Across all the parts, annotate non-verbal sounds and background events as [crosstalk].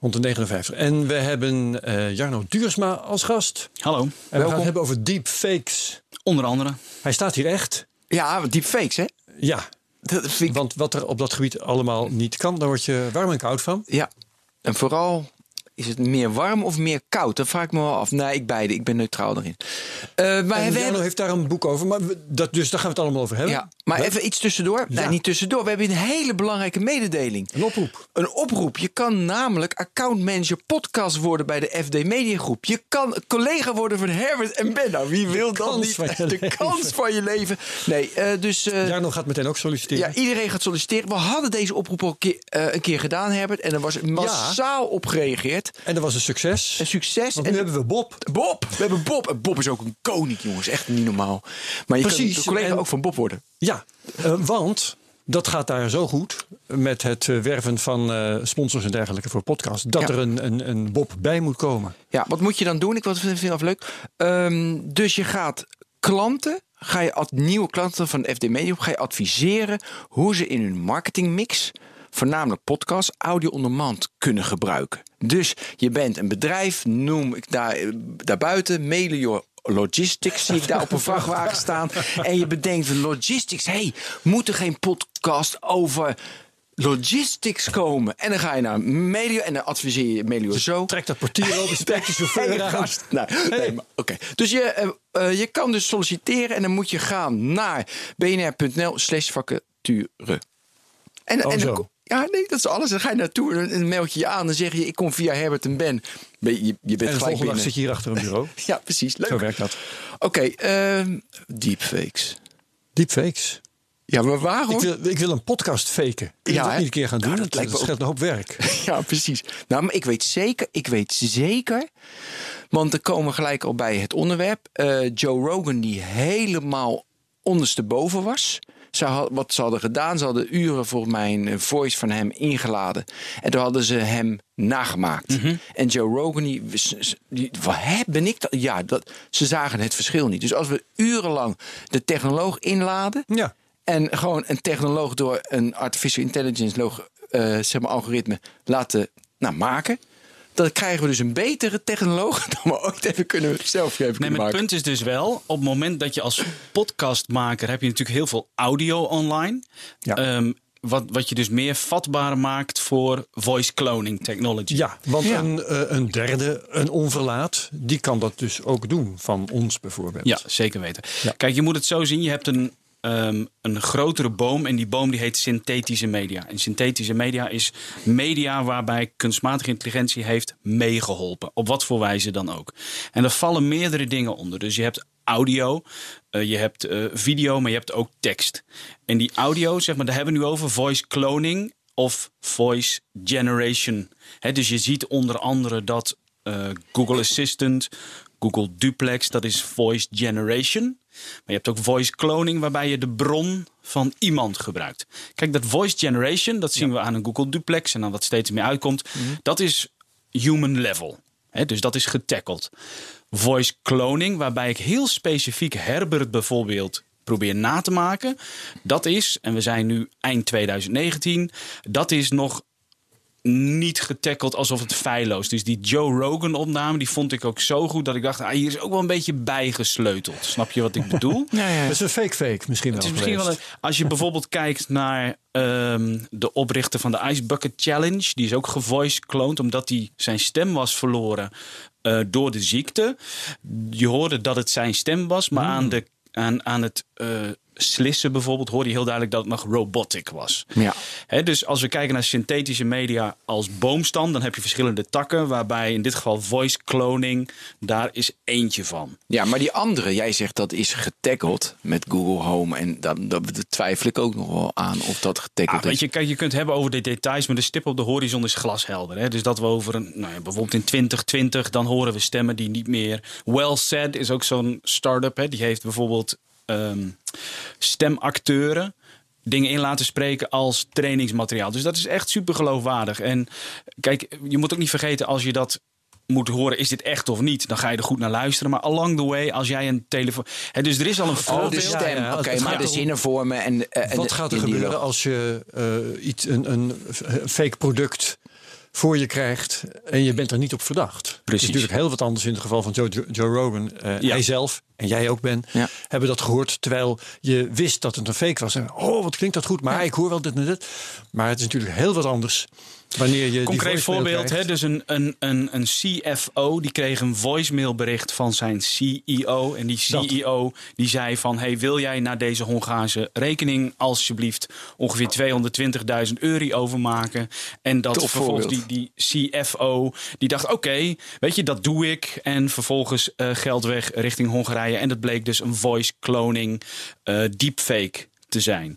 159. En we hebben uh, Jarno Duursma als gast. Hallo. En we gaan het hebben over deepfakes. Onder andere. Hij staat hier echt. Ja, deepfakes, hè? Ja. Ik... Want wat er op dat gebied allemaal niet kan, daar word je warm en koud van. Ja. En vooral is het meer warm of meer koud? Dat vraag ik me wel af. Nee, ik beide. Ik ben neutraal erin. Uh, maar en hebben... heeft daar een boek over. Maar dat, dus daar gaan we het allemaal over hebben. Ja, maar even iets tussendoor. Ja. Nee, niet tussendoor. We hebben een hele belangrijke mededeling. Een oproep. Een oproep. Je kan namelijk accountmanager podcast worden bij de FD Media Groep. Je kan collega worden van Herbert en Ben. Nou, wie wil dat niet? De leven. kans van je leven. Nee, uh, dus... Uh, Jarno gaat meteen ook solliciteren. Ja, iedereen gaat solliciteren. We hadden deze oproep al een keer, een keer gedaan, Herbert. En er was massaal op gereageerd. En dat was een succes. Een succes. Want nu en hebben we Bob. Bob. We hebben Bob. En Bob is ook een koning, jongens. Echt niet normaal. Maar je Precies. de collega en, ook van Bob worden. Ja, uh, want dat gaat daar zo goed met het werven van uh, sponsors en dergelijke voor podcasts. Dat Ja. er een, een, een Bob bij moet komen. Ja, wat moet je dan doen? Ik vind het leuk. Um, dus je gaat klanten, ga je ad, nieuwe klanten van de FD Media, ga je adviseren hoe ze in hun marketingmix voornamelijk podcast, audio on demand kunnen gebruiken. Dus je bent een bedrijf, noem ik daar, daarbuiten, Melior Logistics zie ik daar op een [laughs] vrachtwagen staan. En je bedenkt van logistics, hey, moet er geen podcast over logistics komen? En dan ga je naar Melio en dan adviseer je Melio zo. Trek dat portier over, [laughs] spreek de chauffeur gast. Nee, nee, maar oké. Dus je, eh, eh, je kan dus solliciteren en dan moet je gaan naar bnr.nl slash vacature. En, Oh, en dan, ja, nee, dat is alles. Dan ga je naartoe en dan meld je je aan. Dan zeg je, ik kom via Herbert en Ben. Je, je bent En de volgende dag zit je hier achter een bureau. [laughs] Ja, precies. Leuk. Zo werkt dat. Oké, ehm, deepfakes. Deepfakes. Ja, maar waarom? Ik wil, ik wil een podcast faken. Je Ja, dat een keer gaan doen? dat dat lijkt me dat scheelt een hoop werk. [laughs] Ja, precies. Nou, maar ik weet zeker, ik weet zeker. Want er komen we gelijk al bij het onderwerp. Eh, Joe Rogan, die helemaal ondersteboven was. Ze had, wat ze hadden gedaan, ze hadden uren volgens mij een voice van hem ingeladen. En toen hadden ze hem nagemaakt. En Joe Rogan, die, die wat hè, ben ik dat? Ja, dat, ze zagen het verschil niet. Dus als we urenlang de technoloog inladen. Ja. En gewoon een technoloog door een artificial intelligence log, eh, zeg maar algoritme laten nou, maken. Dan krijgen we dus een betere technoloog [laughs] dan we ooit even kunnen zelf even Nee, kunnen maar het punt is dus wel, op het moment dat je als podcastmaker heb je natuurlijk heel veel audio online. Ja. Ehm, wat, wat je dus meer vatbaar maakt voor voice cloning technology. Ja, want Ja. Een, eh, een derde, een onverlaat, die kan dat dus ook doen. Van ons bijvoorbeeld. Ja, zeker weten. Ja. Kijk, je moet het zo zien. Je hebt een, ehm, een grotere boom en die boom die heet synthetische media. En synthetische media is media waarbij kunstmatige intelligentie heeft meegeholpen. Op wat voor wijze dan ook. En er vallen meerdere dingen onder. Dus je hebt audio, eh, je hebt eh, video, maar je hebt ook tekst. En die audio, zeg maar, daar hebben we nu over voice cloning of voice generation. Dus je ziet onder andere dat eh, Google Assistant, Google Duplex, dat is voice generation. Maar je hebt ook voice cloning, waarbij je de bron van iemand gebruikt. Kijk, dat voice generation, dat zien we aan een Google Duplex en aan wat steeds meer uitkomt. Dat is human level. Dus dat is getackled. Voice cloning, waarbij ik heel specifiek Herbert bijvoorbeeld probeer na te maken. Dat is, en we zijn nu eind 2019, dat is nog niet getackeld alsof het feilloos. Dus die Joe Rogan opname, die vond ik ook zo goed dat ik dacht, ah, hier is ook wel een beetje bijgesleuteld. Snap je wat ik bedoel? [laughs] Ja, ja. Dat is een fake fake misschien Het wel is misschien wel een- als je bijvoorbeeld [laughs] kijkt naar ehm, de oprichter van de Ice Bucket Challenge, die is ook gevoice cloned omdat hij zijn stem was verloren eh, door de ziekte. Je hoorde dat het zijn stem was, maar aan, de, aan, aan het eh, slissen bijvoorbeeld, hoorde je heel duidelijk dat het nog robotic was. Ja. Dus als we kijken naar synthetische media als boomstam, dan heb je verschillende takken, waarbij in dit geval voice cloning daar is eentje van. Ja, maar die andere, jij zegt dat is getackeld met Google Home. En dan, dan twijfel ik ook nog wel aan of dat getackeld Ah, weet is. je, kijk, je kunt hebben over de details, maar de stip op de horizon is glashelder. Hè? Dus dat we over een, nou ja, bijvoorbeeld in 2020, dan horen we stemmen die niet meer. Well Said is ook zo'n start-up, hè? die heeft bijvoorbeeld ehm, stemacteuren dingen in laten spreken als trainingsmateriaal. Dus dat is echt super geloofwaardig. En kijk, je moet ook niet vergeten als je dat moet horen, is dit echt of niet? Dan ga je er goed naar luisteren. Maar along the way, als jij een telefoon... Hè, dus er is al een Oh, voorbeeld. de stem. ja, Oké, maar de zinnen vormen en, eh, en Wat gaat er gebeuren als je eh, iets, een, een fake product voor je krijgt en je bent er niet op verdacht? Het Precies. is natuurlijk heel wat anders in het geval van Joe, Joe Rogan. Ja. Hij zelf en jij ook ben, Ja. hebben dat gehoord terwijl je wist dat het een fake was. En, oh, wat klinkt dat goed, maar ik hoor wel dit en dit. Maar het is natuurlijk heel wat anders wanneer je die Concreet voorbeeld, hè, dus een, een, een, een CFO die kreeg een voicemailbericht van zijn CEO. En die Dat. CEO die zei van, hey, wil jij naar deze Hongaarse rekening alsjeblieft ongeveer 220.000 euro overmaken? En dat vervolgens die, voorbeeld. die CFO die dacht, oké, weet je, dat doe ik. En vervolgens eh, geld weg richting Hongarije. En dat bleek dus een voice cloning eh, deepfake te zijn.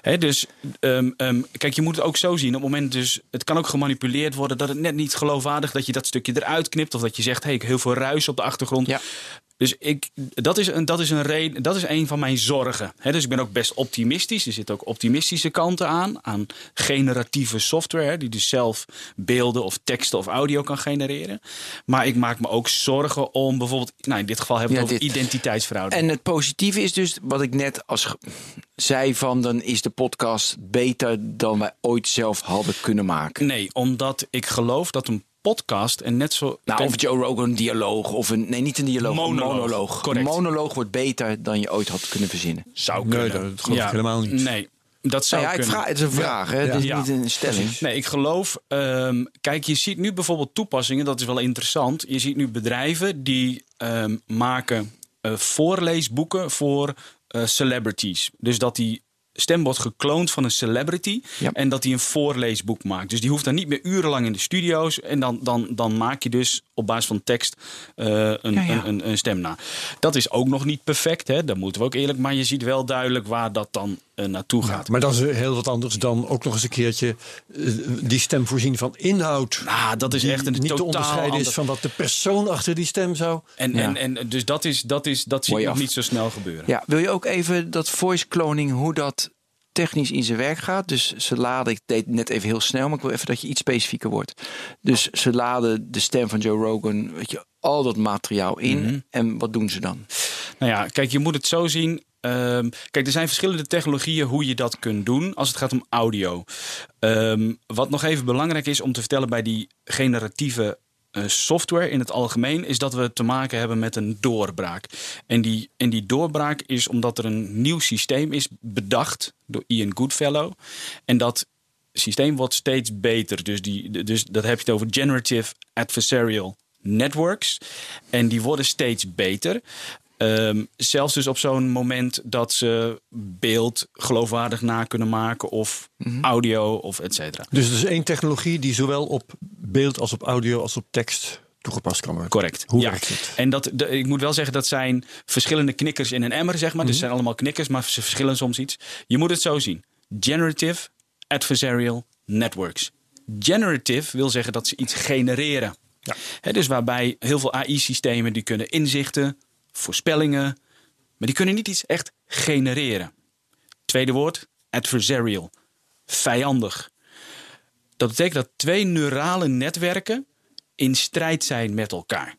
Hè, dus ehm, ehm, kijk, je moet het ook zo zien. Op het moment dus, het kan ook gemanipuleerd worden dat het net niet geloofwaardig dat je dat stukje eruit knipt of dat je zegt, hey, ik heel veel ruis op de achtergrond. Ja. Dus ik, dat, is een, dat, is een reden, dat is een van mijn zorgen. Dus ik ben ook best optimistisch. Er zitten ook optimistische kanten aan. Aan generatieve software, die dus zelf beelden of teksten of audio kan genereren. Maar ik maak me ook zorgen om bijvoorbeeld, nou in dit geval hebben we Ja, over dit. identiteitsfraude. En het positieve is dus, wat ik net als zei van, dan is de podcast beter dan wij ooit zelf hadden kunnen maken. Nee, omdat ik geloof dat een podcast en net zo. Nou, of Joe Rogan een dialoog of een, nee, niet een dialoog, Monoloog. een monoloog. Correct. Een monoloog wordt beter dan je ooit had kunnen verzinnen. zou Nee, kunnen. dat geloof ik helemaal niet. Nee, dat zou Nou ja, ik vraag, het is een vraag, hè? Het is Ja. niet een stelling. Nee, ik geloof. ehm, kijk, je ziet nu bijvoorbeeld toepassingen, dat is wel interessant. Je ziet nu bedrijven die ehm, maken eh, voorleesboeken voor eh, celebrities. Dus dat die stem wordt gekloond van een celebrity Ja. en dat hij een voorleesboek maakt. Dus die hoeft dan niet meer urenlang in de studio's en dan, dan, dan maak je dus op basis van tekst eh, een, Ja, ja. Een, een, stem na. Dat is ook nog niet perfect, hè? dat moeten we ook eerlijk, maar je ziet wel duidelijk waar dat dan eh, naartoe gaat. Maar dat is heel wat anders dan ook nog eens een keertje eh, die stem voorzien van inhoud. Nou, dat is echt een niet te is van wat de persoon achter die stem zou. En, en, en dus dat, is, dat, is, dat zie ik nog niet zo snel gebeuren. Ja, wil je ook even dat voice cloning, hoe dat technisch in zijn werk gaat? Dus ze laden, ik deed net even heel snel, maar ik wil even dat je iets specifieker wordt. Dus ze laden de stem van Joe Rogan, weet je, al dat materiaal in. Mhm. En wat doen ze dan? Nou ja, kijk, je moet het zo zien. Ehm, kijk, er zijn verschillende technologieën hoe je dat kunt doen als het gaat om audio. Ehm, wat nog even belangrijk is om te vertellen bij die generatieve software in het algemeen, is dat we te maken hebben met een doorbraak. En die, en die doorbraak is omdat er een nieuw systeem is bedacht door Ian Goodfellow. En dat systeem wordt steeds beter. Dus, die, dus dat heb je het over generative adversarial networks. En die worden steeds beter. Ehm, zelfs dus op zo'n moment dat ze beeld geloofwaardig na kunnen maken of audio of et cetera. Dus het is één technologie die zowel op beeld als op audio als op tekst toegepast kan worden. Correct. Hoe ja. werkt het? En dat, de- ik moet wel zeggen, dat zijn verschillende knikkers in een emmer, zeg maar. Dus het zijn allemaal knikkers, maar ze verschillen soms iets. Je moet het zo zien. Generative Adversarial Networks. Generative wil zeggen dat ze iets genereren. Ja. Hè, dus waarbij heel veel AI-systemen die kunnen inzichten, voorspellingen, maar die kunnen niet iets echt genereren. Tweede woord, adversarial. Vijandig. Dat betekent dat twee neurale netwerken in strijd zijn met elkaar.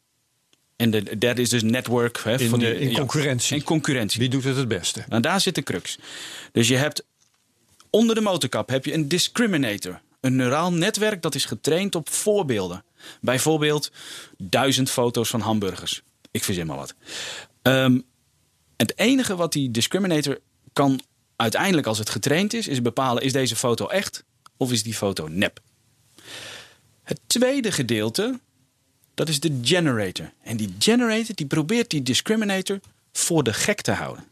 En de derde is dus network. Hè, In, van die- in ja, concurrentie. in concurrentie. Wie doet het het beste? Nou, daar zit de crux. Dus je hebt onder de motorkap heb je een discriminator. Een neuraal netwerk dat is getraind op voorbeelden. Bijvoorbeeld duizend foto's van hamburgers. Ik verzin maar wat. Ehm, het enige wat die discriminator kan uiteindelijk als het getraind is, is bepalen is deze foto echt of is die foto nep. Het tweede gedeelte, dat is de generator. En die generator die probeert die discriminator voor de gek te houden.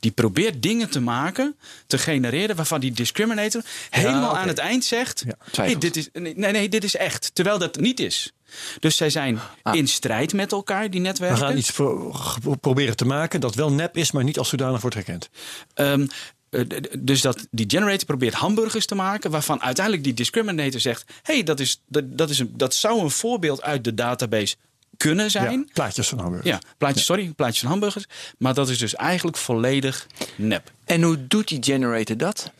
Die probeert dingen te maken, te genereren, waarvan die discriminator helemaal aan het eind zegt: Ja, hey, twijfelt. dit is, nee, nee, dit is echt. Terwijl dat niet is. Dus zij zijn in strijd met elkaar, die We netwerken. gaan iets pro- proberen te maken dat wel nep is, maar niet als zodanig wordt herkend. Ehm, eh, dus dat die generator probeert hamburgers te maken, waarvan uiteindelijk die discriminator zegt: hey, dat, is, dat, dat, is een, dat zou een voorbeeld uit de database kunnen zijn. Ja, plaatjes van hamburgers. Ja, plaatjes, sorry, plaatjes van hamburgers. Maar dat is dus eigenlijk volledig nep. En hoe doet die generator dat?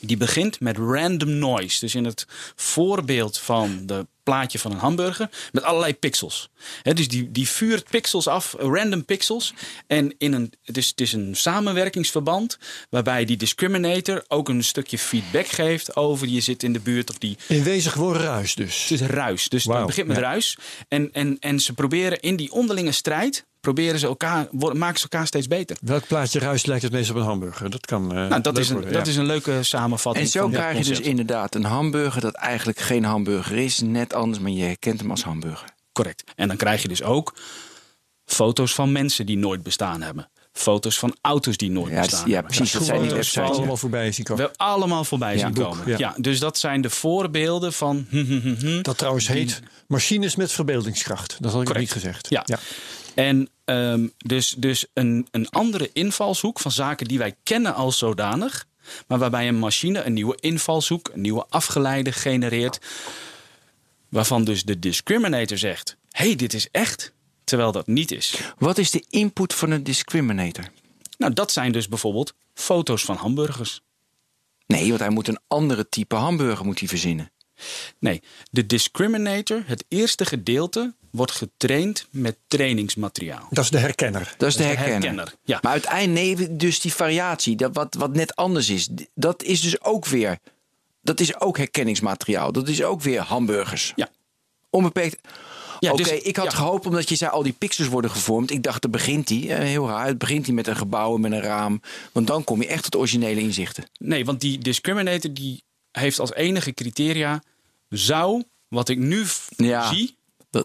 Die begint met random noise. Dus in het voorbeeld van de plaatje van een hamburger met allerlei pixels. Hè, dus die, die vuurt pixels af, random pixels. En in een, het, is, het is een samenwerkingsverband waarbij die discriminator ook een stukje feedback geeft over je zit in de buurt of die In wezen gewoon ruis dus. het is ruis. Dus Wauw, het begint met ja. ruis. En, en, en ze proberen in die onderlinge strijd, proberen ze elkaar, worden- maken ze elkaar steeds beter. Welk plaatje ruis lijkt het meest op een hamburger? Dat kan. eh, Nou, dat, is een, worden, dat ja. is een leuke samenvatting. En zo krijg je dus inderdaad een hamburger dat eigenlijk geen hamburger is. Net anders, maar je herkent hem als hamburger. Correct. En dan krijg je dus ook foto's van mensen die nooit bestaan hebben. Foto's van auto's die nooit Ja, bestaan ja, hebben. precies. Dat zijn die Foto's websites. allemaal voorbij zien komen. We allemaal voorbij Ja, zien boek, komen. ja. Ja. dus dat zijn de voorbeelden van. Dat trouwens heet machines met verbeeldingskracht. Dat had ik niet gezegd. Ja. En ehm, dus, dus een, een andere invalshoek van zaken die wij kennen als zodanig. Maar waarbij een machine een nieuwe invalshoek, een nieuwe afgeleide genereert. Waarvan dus de discriminator zegt: hey, dit is echt. Terwijl dat niet is. Wat is de input van een discriminator? Nou, dat zijn dus bijvoorbeeld foto's van hamburgers. Nee, want hij moet een andere type hamburger moet hij verzinnen. Nee, de discriminator, het eerste gedeelte, wordt getraind met trainingsmateriaal. Dat is de herkenner. Dat is de de herkenner. herkenner, ja. Maar uiteindelijk, nee, dus die variatie, dat wat, wat net anders is, dat is dus ook weer, dat is ook herkenningsmateriaal. Dat is ook weer hamburgers. Ja. Onbeperkt. Ja, Oké, dus- ik had ja. gehoopt omdat je zei al die pixels worden gevormd. Ik dacht, dan begint hij, heel raar, het begint hij met een gebouw en met een raam. Want dan kom je echt tot originele inzichten. Nee, want die discriminator die heeft als enige criteria... zou, wat ik nu Ja. zie...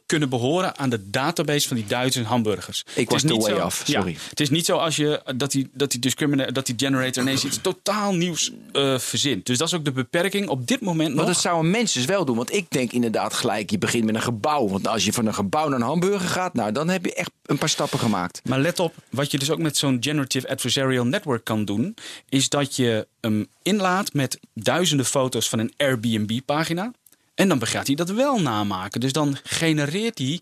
Kunnen behoren aan de database van die Duitse hamburgers. Het was niet way zo- ja, sorry. het is niet zo als je, dat, die, dat, die discriminator, dat die generator ineens iets totaal nieuws eh, verzint. Dus dat is ook de beperking op dit moment Maar nog. dat zou een mens dus wel doen. Want ik denk inderdaad gelijk, je begint met een gebouw. Want als je van een gebouw naar een hamburger gaat, nou dan heb je echt een paar stappen gemaakt. Maar let op, wat je dus ook met zo'n generative adversarial network kan doen, is dat je hem inlaat met duizenden foto's van een Airbnb-pagina. En dan gaat hij dat wel namaken. Dus dan genereert hij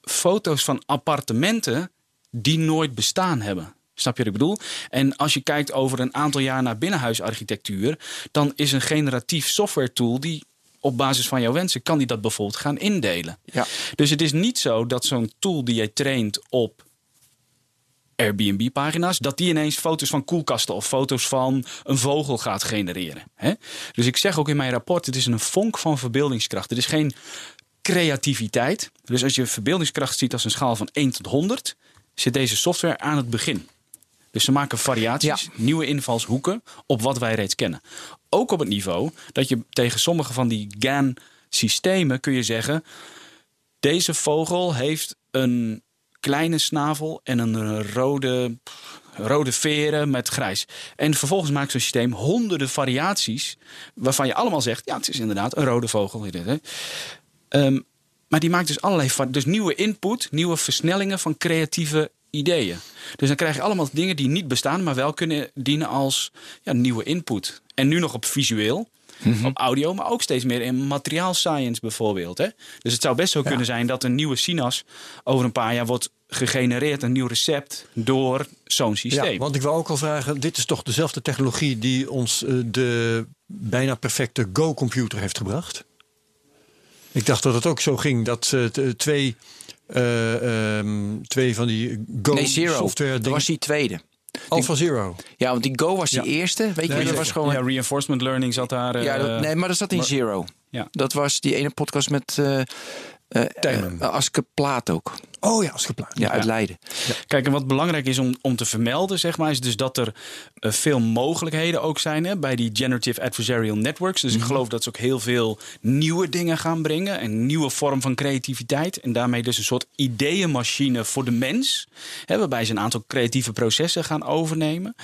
foto's van appartementen die nooit bestaan hebben. Snap je wat ik bedoel? En als je kijkt over een aantal jaar naar binnenhuisarchitectuur, dan is een generatief software tool die op basis van jouw wensen kan die dat bijvoorbeeld gaan indelen. Ja. Dus het is niet zo dat zo'n tool die jij traint op Airbnb-pagina's, dat die ineens foto's van koelkasten of foto's van een vogel gaat genereren. Hè? Dus ik zeg ook in mijn rapport: het is een vonk van verbeeldingskracht. Het is geen creativiteit. Dus als je verbeeldingskracht ziet als een schaal van 1 tot 100, zit deze software aan het begin. Dus ze maken variaties, Ja. nieuwe invalshoeken op wat wij reeds kennen. Ook op het niveau dat je tegen sommige van die GAN-systemen kun je zeggen: deze vogel heeft een kleine snavel en een rode, rode veren met grijs. En vervolgens maakt zo'n systeem honderden variaties waarvan je allemaal zegt: ja, het is inderdaad een rode vogel. Ehm, maar die maakt dus allerlei dus nieuwe input, nieuwe versnellingen van creatieve ideeën. Dus dan krijg je allemaal dingen die niet bestaan, maar wel kunnen dienen als ja, nieuwe input. En nu nog op visueel, op audio, maar ook steeds meer in materiaal science bijvoorbeeld. Hè? Dus het zou best zo kunnen zijn dat een nieuwe Sinas over een paar jaar wordt gegenereerd, een nieuw recept door zo'n systeem. Ja, want ik wil ook al vragen, dit is toch dezelfde technologie die ons eh, de bijna perfecte Go-computer heeft gebracht? Ik dacht dat het ook zo ging dat eh, twee, eh, ehm, twee van die nee, Zero. Go-software Dat dingen. was die tweede. Alpha Zero. Ja, want die Go was die Ja. eerste. Weet je, Nee, dat was gewoon... ja, reinforcement learning zat daar. eh, Ja, dat- nee, maar dat zat in maar- Zero. Ja. Dat was die ene podcast met eh eh Tijmen. eh, Aske Plaat ook. Oh ja, als gepland. Ja, uit Leiden. Kijk, en wat belangrijk is om, om te vermelden, zeg maar, is dus dat er eh, veel mogelijkheden ook zijn hè, bij die generative adversarial networks. Dus ik geloof dat ze ook heel veel nieuwe dingen gaan brengen. Een nieuwe vorm van creativiteit. En daarmee dus een soort ideeënmachine voor de mens. Hè, waarbij ze een aantal creatieve processen gaan overnemen.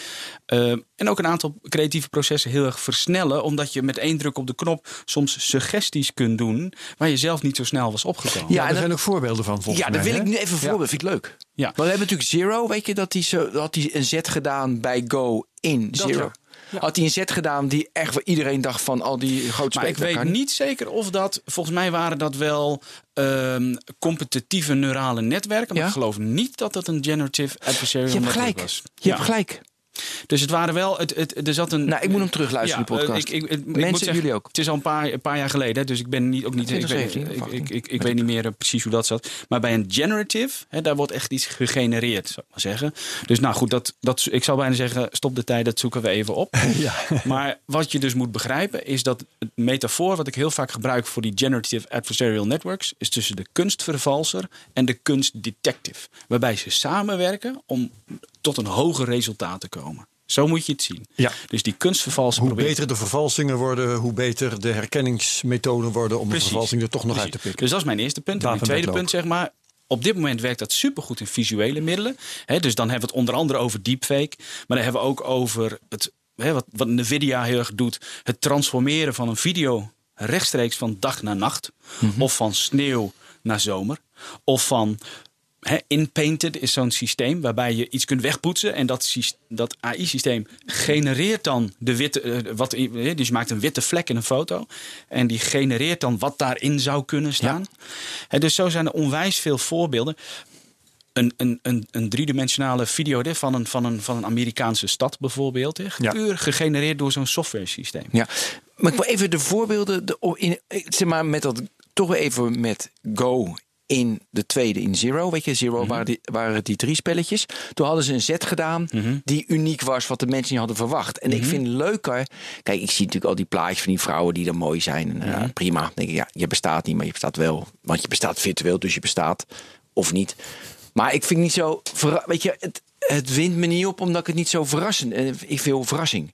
Eh, en ook een aantal creatieve processen heel erg versnellen. Omdat je met één druk op de knop soms suggesties kunt doen. waar je zelf niet zo snel was opgekomen. Ja, Ja, en er zijn ook voorbeelden van volgens Ja, mij. daar wil hè? Ik nu even een voorbeeld. Vind ik leuk. Ja. Maar we hebben natuurlijk Zero, weet je, dat hij zo, had hij een zet gedaan bij Go in Zero. Had hij een zet gedaan die echt voor iedereen dacht van al die grote Maar ik weet niet zeker of dat. Volgens mij waren dat wel ehm, competitieve neurale netwerken. Maar Ja? ik geloof niet dat dat een generative adversarial Je hebt gelijk. was. Je hebt gelijk. Dus het waren wel. Het, het, er zat een. Nou, ik moet hem terugluisteren, die eh, podcast. ik, ik, ik, Mensen, moet zeggen, jullie ook. Het is al een paar, een paar jaar geleden, dus ik ben niet, ook niet. Ik, weet, 2017 of ik, ik, ik, ik weet niet meer eh, precies hoe dat zat. Maar bij een generative, hè, daar wordt echt iets gegenereerd, zou ik maar zeggen. Dus nou goed, dat, dat, ik zou bijna zeggen, stop de tijd, dat zoeken we even op. [laughs] Ja. Maar wat je dus moet begrijpen is dat het metafoor wat ik heel vaak gebruik voor die generative adversarial networks is tussen de kunstvervalser en de kunstdetective. Waarbij ze samenwerken om tot een hoger resultaat te komen. Zo moet je het zien. Ja. Dus die kunstvervalser Hoe probeert beter de vervalsingen worden, hoe beter de herkenningsmethoden worden om Precies. de vervalsing er toch nog Precies. uit te pikken. Dus dat is mijn eerste punt. En mijn tweede punt, zeg maar. Op dit moment werkt dat supergoed in visuele middelen. Hè, dus dan hebben we het onder andere over deepfake. Maar dan hebben we ook over het, hè, wat, wat Nvidia heel erg doet. Het transformeren van een video rechtstreeks van dag naar nacht. Mhm. Of van sneeuw naar zomer. Of van Hè, Inpainted is zo'n systeem waarbij je iets kunt wegpoetsen. En dat, dat AI-systeem genereert dan de witte. eh, wat, eh, dus je maakt een witte vlek in een foto. En die genereert dan wat daarin zou kunnen staan. Dus zo zijn er onwijs veel voorbeelden. Een, een, een, een driedimensionale video van, een, van, een, van een Amerikaanse stad bijvoorbeeld. Ja. Puur gegenereerd door zo'n software systeem. Ja, maar ik wil even de voorbeelden, de, in, zeg maar met dat, toch even met Go in de tweede in Zero. Weet je, Zero waren, die, waren die drie spelletjes. Toen hadden ze een zet gedaan die uniek was, wat de mensen niet hadden verwacht. En ik vind het leuker, kijk, ik zie natuurlijk al die plaatjes van die vrouwen die dan mooi zijn. En, ja, prima. Dan denk ik, ja, je bestaat niet, maar je bestaat wel. Want je bestaat virtueel, dus je bestaat of niet. Maar ik vind niet zo, weet je, het, het wint me niet op omdat ik het niet zo verrassend. eh, Ik veel verrassing.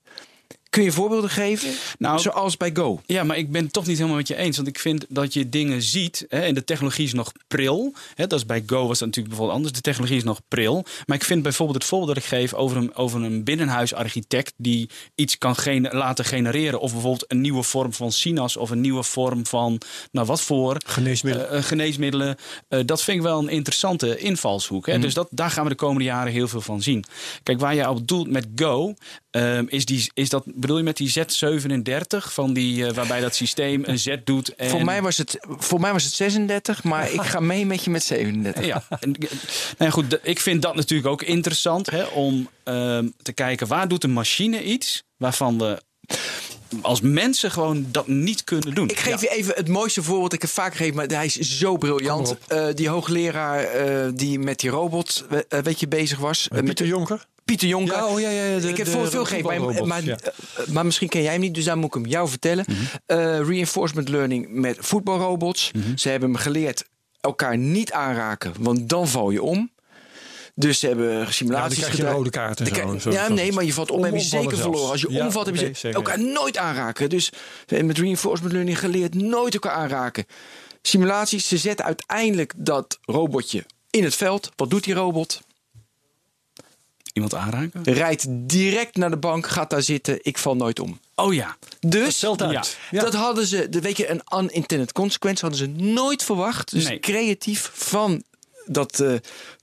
Kun je voorbeelden geven? Nou, Zoals bij Go. Ja, maar ik ben het toch niet helemaal met je eens. Want ik vind dat je dingen ziet. Hè, en de technologie is nog pril. Hè, dat is bij Go was dat natuurlijk bijvoorbeeld anders. De technologie is nog pril. Maar ik vind bijvoorbeeld het voorbeeld dat ik geef over een, over een binnenhuisarchitect. die iets kan gene- laten genereren. Of bijvoorbeeld een nieuwe vorm van SINAS. of een nieuwe vorm van. nou wat voor. Geneesmiddelen. eh, eh, geneesmiddelen. Eh, dat vind ik wel een interessante invalshoek. Hè? Dus dat, daar gaan we de komende jaren heel veel van zien. Kijk, waar je op doelt met Go. ehm, is, die, is dat, bedoel je met die Z37 van die, eh, waarbij dat systeem een Z doet? En, Voor, mij was het, voor mij was het 36, maar ik ga mee met je met 37. Ja, en, nou goed, ik vind dat natuurlijk ook interessant hè, om ehm, te kijken waar doet een machine iets waarvan we als mensen gewoon dat niet kunnen doen. Ik geef je even het mooiste voorbeeld. dat Ik heb vaak gegeven, maar hij is zo briljant. Eh, die hoogleraar eh, die met die robot, eh, weet je, bezig was. Eh, met Pieter Jonker? Pieter Jonker. Ja, oh ja, ja, de- ik heb voor veel gegeven, maar, maar, ja. maar misschien ken jij hem niet, dus daar moet ik hem jou vertellen. Mhm. Eh, reinforcement learning met voetbalrobots. Mhm. Ze hebben hem geleerd elkaar niet aanraken, want dan val je om. Dus ze hebben Ja, dan simulaties krijg je rode kaart en zo. ja, nee, maar je valt om, Om- heb je zeker zelfs. verloren. Als je Ja, omvalt, ze zeker. elkaar nooit aanraken. Dus met reinforcement learning geleerd nooit elkaar aanraken. Simulaties, ze zetten uiteindelijk dat robotje in het veld. Wat doet die robot? Iemand aanraken? Rijdt direct naar de bank, gaat daar zitten. Ik val nooit om. Oh ja. Dus uit. Ja. dat hadden ze, de, weet je, een unintended consequence hadden ze nooit verwacht. Dus Nee. creatief van dat, eh,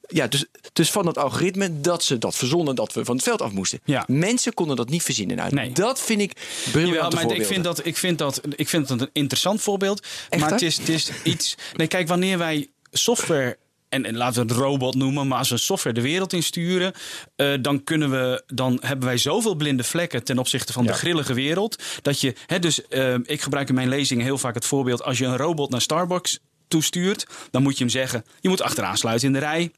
ja, dus, dus van het algoritme dat ze dat verzonnen dat we van het veld af moesten. Ja. Mensen konden dat niet verzinnen. Nou, Nee. Dat vind ik briljant. ik vind, dat, ik, vind dat, ik vind dat een interessant voorbeeld. Echt, maar het is, het is iets. Nee, kijk, wanneer wij software. En, en laten we het robot noemen, maar als we software de wereld insturen, eh, dan kunnen we, dan hebben wij zoveel blinde vlekken ten opzichte van de grillige wereld. Dat je, hè, dus eh, ik gebruik in mijn lezingen heel vaak het voorbeeld: als je een robot naar Starbucks toestuurt, dan moet je hem zeggen: je moet achteraan sluiten in de rij.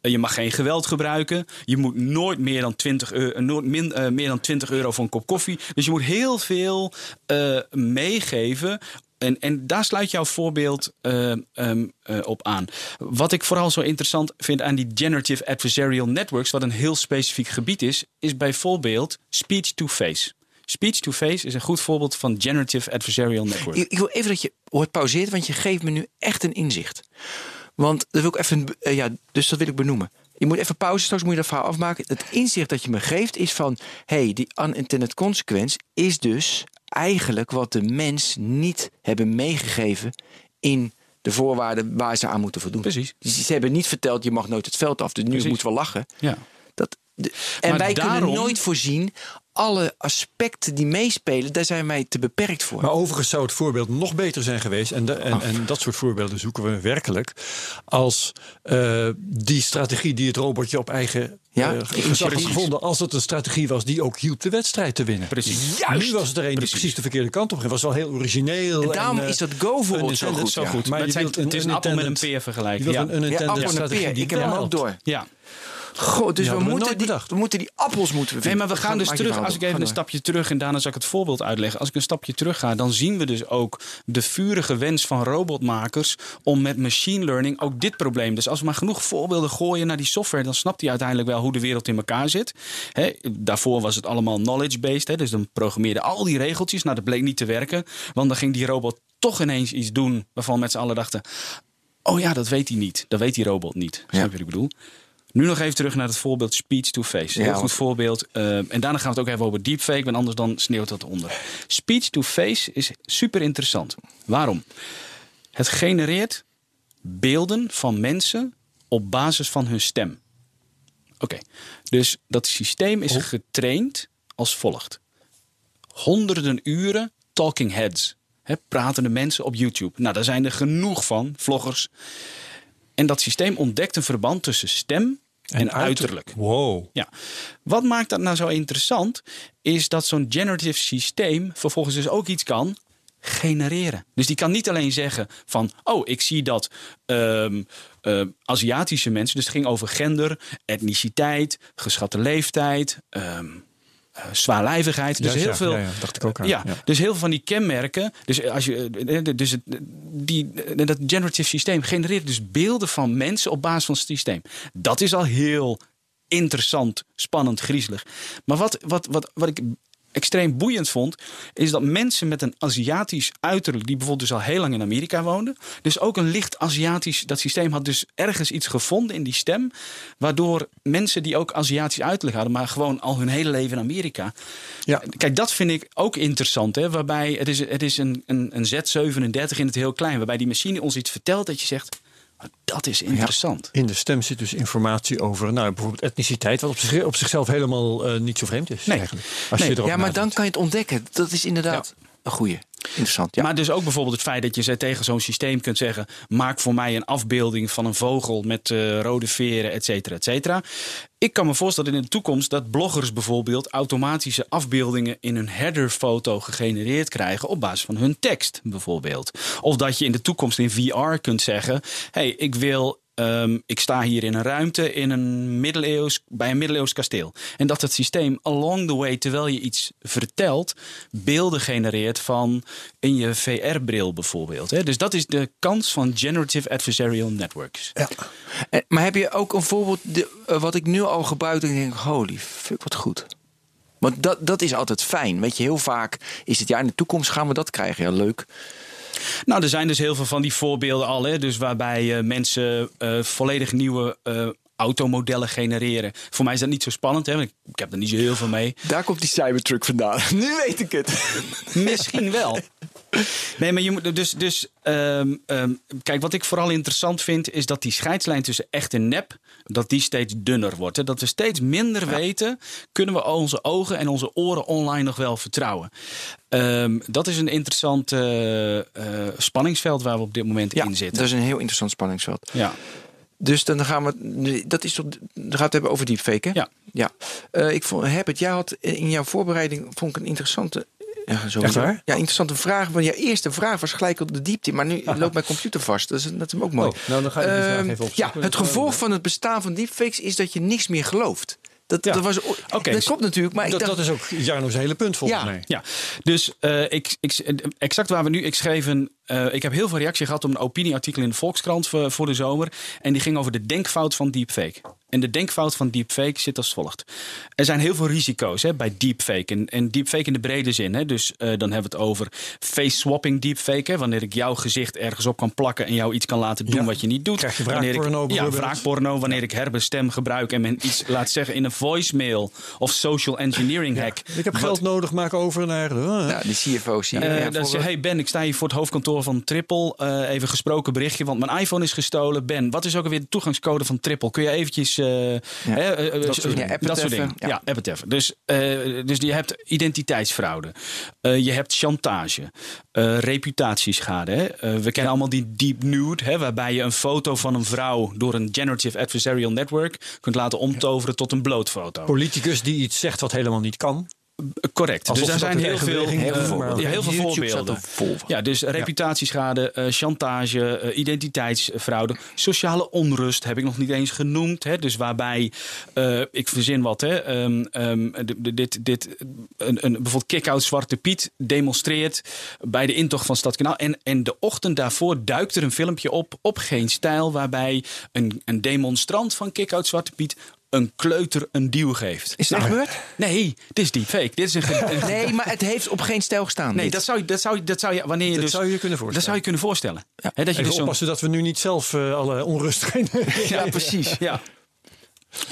Eh, je mag geen geweld gebruiken. Je moet nooit meer dan 20 euro, nooit min, eh, meer dan 20 euro voor een kop koffie. Dus je moet heel veel eh, meegeven en, en daar sluit jouw voorbeeld eh, ehm, eh, op aan. Wat ik vooral zo interessant vind aan die generative adversarial networks, wat een heel specifiek gebied is, is bijvoorbeeld speech-to-face. Speech-to-face is een goed voorbeeld van generative adversarial network. Ik, ik wil even dat je wordt pauzeert, want je geeft me nu echt een inzicht. Want dat wil ik even, eh, ja, dus dat wil ik benoemen. Je moet even pauze, straks moet je dat verhaal afmaken. Het inzicht dat je me geeft is van, hey, die unintended consequence is dus eigenlijk wat de mens niet hebben meegegeven in de voorwaarden waar ze aan moeten voldoen. Precies. Ze hebben niet verteld, je mag nooit het veld af, dus nu Precies. moeten we lachen. Ja. Dat, de- en wij kunnen nooit voorzien, alle aspecten die meespelen, daar zijn wij te beperkt voor. Maar overigens zou het voorbeeld nog beter zijn geweest. En, de- en, en dat soort voorbeelden zoeken we werkelijk. Als eh, die strategie die het robotje op eigen Ja, eh, precies. gezag had gevonden. Als het een strategie was die ook hielp de wedstrijd te winnen. Precies. Nu was het er een die Precies. precies de verkeerde kant op ging. was wel heel origineel. En daarom eh, is dat Go-voorbeeld zo unintended- goed. Zo ja. goed. Maar Maar het, zijn- een het is een appel met een peer vergelijken. Je Ja. een Ja, unintended appel en een strategie peer. die Ik heb hem ook door. ja. God, dus we, moeten die, we moeten die appels moeten we Nee, maar we gaan Ga- dus terug. Als ik even een stapje terug en daarna zal ik het voorbeeld uitleggen. Als ik een stapje terug ga, dan zien we dus ook de vurige wens van robotmakers om met machine learning ook dit probleem. Dus als we maar genoeg voorbeelden gooien naar die software, dan snapt hij uiteindelijk wel hoe de wereld in elkaar zit. Daarvoor was het allemaal knowledge-based. Dus dan programmeerde al die regeltjes. Nou, dat bleek niet te werken. Want dan ging die robot toch ineens iets doen waarvan met z'n allen dachten. Oh ja, dat weet hij niet. Dat weet die robot niet. Snap je wat ik bedoel? Nu nog even terug naar het voorbeeld speech-to-face. Heel Ja, goed want- voorbeeld. Eh, en daarna gaan we het ook even over deepfake, want anders dan sneeuwt dat onder. Speech-to-face is super interessant. Waarom? Het genereert beelden van mensen op basis van hun stem. Oké, dus dat systeem is getraind als volgt. Honderden uren talking heads. Hè, pratende mensen op YouTube. Nou, daar zijn er genoeg van, vloggers. En dat systeem ontdekt een verband tussen stem en, uiterlijk. Wow. Ja. Wat maakt dat nou zo interessant? Is dat zo'n generative systeem vervolgens dus ook iets kan genereren. Dus die kan niet alleen zeggen van, oh, ik zie dat ehm, eh, Aziatische mensen, dus het ging over gender, etniciteit, geschatte leeftijd, ehm eh, zwaarlijvigheid. Dus Juist, heel veel. Ja, ja, dacht ik ook aan. Ja, dus heel veel van die kenmerken. Dus als je, eh, dus het, die, eh, dat generative systeem genereert dus beelden van mensen op basis van het systeem. Dat is al heel interessant, spannend, griezelig. Maar wat, wat, wat, wat ik extreem boeiend vond, is dat mensen met een Aziatisch uiterlijk, die bijvoorbeeld dus al heel lang in Amerika woonden, dus ook een licht Aziatisch, dat systeem had dus ergens iets gevonden in die stem, waardoor mensen die ook Aziatisch uiterlijk hadden, maar gewoon al hun hele leven in Amerika. Ja. Kijk, dat vind ik ook interessant, hè, waarbij het is, het is een, een, een Z37 in het heel klein, waarbij die machine ons iets vertelt dat je zegt, "Maar dat is interessant. In de stem zit dus informatie over nou, bijvoorbeeld etniciteit, wat op, zich, op zichzelf helemaal eh, niet zo vreemd is. Nee. Eigenlijk, als Nee. je erop Ja, maar dan kan je het ontdekken. Dat is inderdaad een goeie. Interessant, ja. Maar dus ook bijvoorbeeld het feit dat je tegen zo'n systeem kunt zeggen: maak voor mij een afbeelding van een vogel met eh, rode veren, et cetera, et cetera. Ik kan me voorstellen in de toekomst dat bloggers bijvoorbeeld automatische afbeeldingen in hun headerfoto gegenereerd krijgen op basis van hun tekst, bijvoorbeeld. Of dat je in de toekomst in VR kunt zeggen: hey, ik wil Ehm, ik sta hier in een ruimte in een middeleeuws, bij een middeleeuws kasteel. En dat het systeem along the way, terwijl je iets vertelt, beelden genereert van in je VR-bril bijvoorbeeld. Hè? Dus dat is de kans van generative adversarial networks. Eh, maar heb je ook een voorbeeld eh, wat ik nu al gebruik en denk, holy fuck, wat goed. Want dat, dat is altijd fijn. Weet je, heel vaak is het ja, in de toekomst gaan we dat krijgen. Ja, leuk. Nou, er zijn dus heel veel van die voorbeelden al. Hè? Dus waarbij eh, mensen eh, volledig nieuwe eh, automodellen genereren. Voor mij is dat niet zo spannend, hè? want ik, heb er niet zo heel veel mee. Daar komt die Cybertruck vandaan. [laughs] nu weet ik het. [laughs] Misschien wel. Nee, maar je moet dus. dus ehm, ehm, kijk, wat ik vooral interessant vind, is dat die scheidslijn tussen echt en nep. dat die steeds dunner wordt. Hè? Dat we steeds minder weten. kunnen we onze ogen en onze oren online nog wel vertrouwen. Ehm, dat is een interessant eh, eh, spanningsveld waar we op dit moment Ja, in zitten. dat is een heel interessant spanningsveld. Ja. Dus dan gaan we. Dat is toch. Dan gaat het hebben over deepfake, hè? Ja. ja. Eh, ik vond, Herbert, jij had in jouw voorbereiding. vond ik een interessante. Ja, zo Echt waar? Ja, interessante vraag. Want je eerste vraag was gelijk op de diepte. Maar nu [laughs] loopt mijn computer vast. Dus dat is ook mooi. Oh, nou, dan ga ik die vraag Ehm, even opzoeken. Ja, het gevolg van het bestaan van deepfakes is dat je niks meer gelooft. Dat, Ja. dat, was, Oké, dat klopt natuurlijk, maar ik Dat, dacht, dat is ook Jarno's hele punt volgens Ja. mij. Ja, dus eh, ik, ik, exact waar we nu. Ik schreef een. Eh, ik heb heel veel reactie gehad op een opinieartikel in de Volkskrant voor, voor de zomer. En die ging over de denkfout van deepfake. En de denkfout van deepfake zit als volgt. Er zijn heel veel risico's hè, bij deepfake. En, en deepfake in de brede zin. Hè. Dus eh, dan hebben we het over face-swapping deepfake. Hè, wanneer ik jouw gezicht ergens op kan plakken en jou iets kan laten doen Ja. wat je niet doet. Krijg je wanneer wraakporno ik, Ja, wraakporno. Wanneer ik Herbers stem gebruik en men iets [laughs] laat zeggen in een voicemail. Of social engineering hack. Ik heb geld nodig, maak over naar... de- nou, die CFO zie je. Eh, ja, dan voor- zeg je, hey Ben, ik sta hier voor het hoofdkantoor van Triple. Eh, even gesproken berichtje, want mijn iPhone is gestolen. Ben, wat is ook alweer de toegangscode van Triple? Kun je eventjes... eh, hè, eh, Dat soort dingen. dat App het soort even, dingen. ja. Ja, app het even. Dus, eh, dus je hebt identiteitsfraude. Eh, je hebt chantage. eh, reputatieschade. Hè? Eh, we kennen allemaal die deep nude. Hè, waarbij je een foto van een vrouw door een generative adversarial network kunt laten omtoveren tot een blootfoto. Politicus die iets zegt wat helemaal niet kan. Correct. Alsof dus dat zijn met heel veel, eh, heel veel voorbeelden. er. Ja, dus reputatieschade, eh, chantage, eh, identiteitsfraude, sociale onrust heb ik nog niet eens genoemd. Hè, dus waarbij, eh, ik verzin wat, hè, ehm, ehm, dit, dit, een, een, bijvoorbeeld kick-out Zwarte Piet demonstreert bij de intocht van Stadskanaal. En, en de ochtend daarvoor duikt er een filmpje op, op geen stijl, waarbij een, een demonstrant van kick-out Zwarte Piet een kleuter een duw geeft. Is het echt gebeurd? Nee, dit is deepfake. Dit is een, Nee, maar het heeft op geen stijl gestaan. Nee, dit. dat zou, je- dat, zou, je- dat zou je wanneer je Dat dus. zou je kunnen Dat voorstellen. zou je kunnen voorstellen. Hè, dat je Even dus zo'n- oppassen dat we nu niet zelf eh, alle onrust [laughs] gaan. ja, precies. Ja.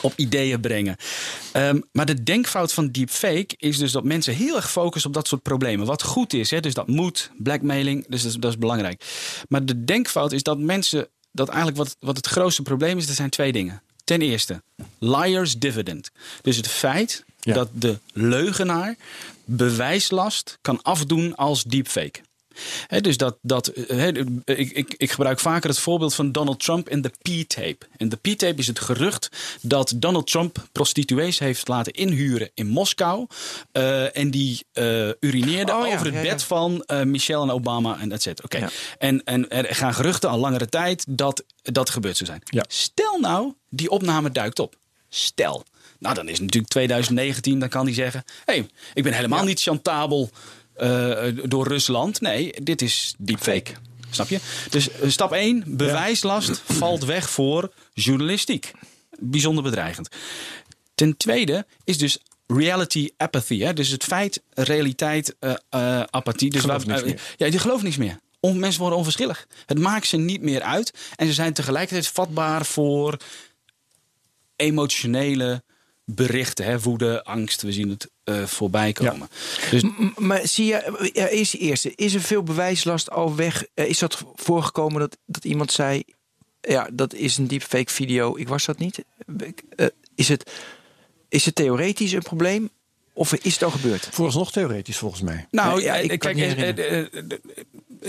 Op ideeën brengen. Ehm, maar de denkfout van deepfake is dus dat mensen heel erg focussen op dat soort problemen. Wat goed is, hè, dus dat moet, blackmailing, dus dat is, dat is belangrijk. Maar de denkfout is dat mensen, dat eigenlijk wat, wat het grootste probleem is, er zijn twee dingen. Ten eerste, liar's dividend. Dus het feit Ja. dat de leugenaar bewijslast kan afdoen als deepfake. Dus dat, dat, eh, hè, ik, ik, ik gebruik vaker het voorbeeld van Donald Trump en de P-tape. En de P-tape is het gerucht dat Donald Trump prostituees heeft laten inhuren in Moskou. eh, en die eh, urineerde Oh ja, over het ja, ja. bed van eh, Michelle en Obama en cetera. Oké. En, en er gaan geruchten al langere tijd dat dat gebeurd zou zijn. Stel nou, die opname duikt op. Stel. Nou, dan is het natuurlijk 2019. Dan kan hij zeggen: hé, hey, ik ben helemaal niet chantabel eh, door Rusland. Nee, dit is deepfake. Snap je? Dus eh, stap 1, bewijslast valt weg voor journalistiek. Bijzonder bedreigend. Ten tweede is dus reality apathy. Hè? Dus het feit, realiteit, eh, eh, apathie. Dus Geloof eh. Ja, die geloven niks meer. On, mensen worden onverschillig. Het maakt ze niet meer uit. En ze zijn tegelijkertijd vatbaar voor emotionele berichten. Hè? Woede, angst. We zien het eh, voorbij komen. Dus Maar zie je, ja, eerst de eerste. Is er veel bewijslast al weg? Eh, Is dat voorgekomen dat, dat iemand zei... Ja, dat is een deepfake video. Ik was dat niet. Eh, is, het, is het theoretisch een probleem? Of is het al gebeurd? Vooralsnog theoretisch volgens mij. Nou, Ja, ja, ik kan kijk,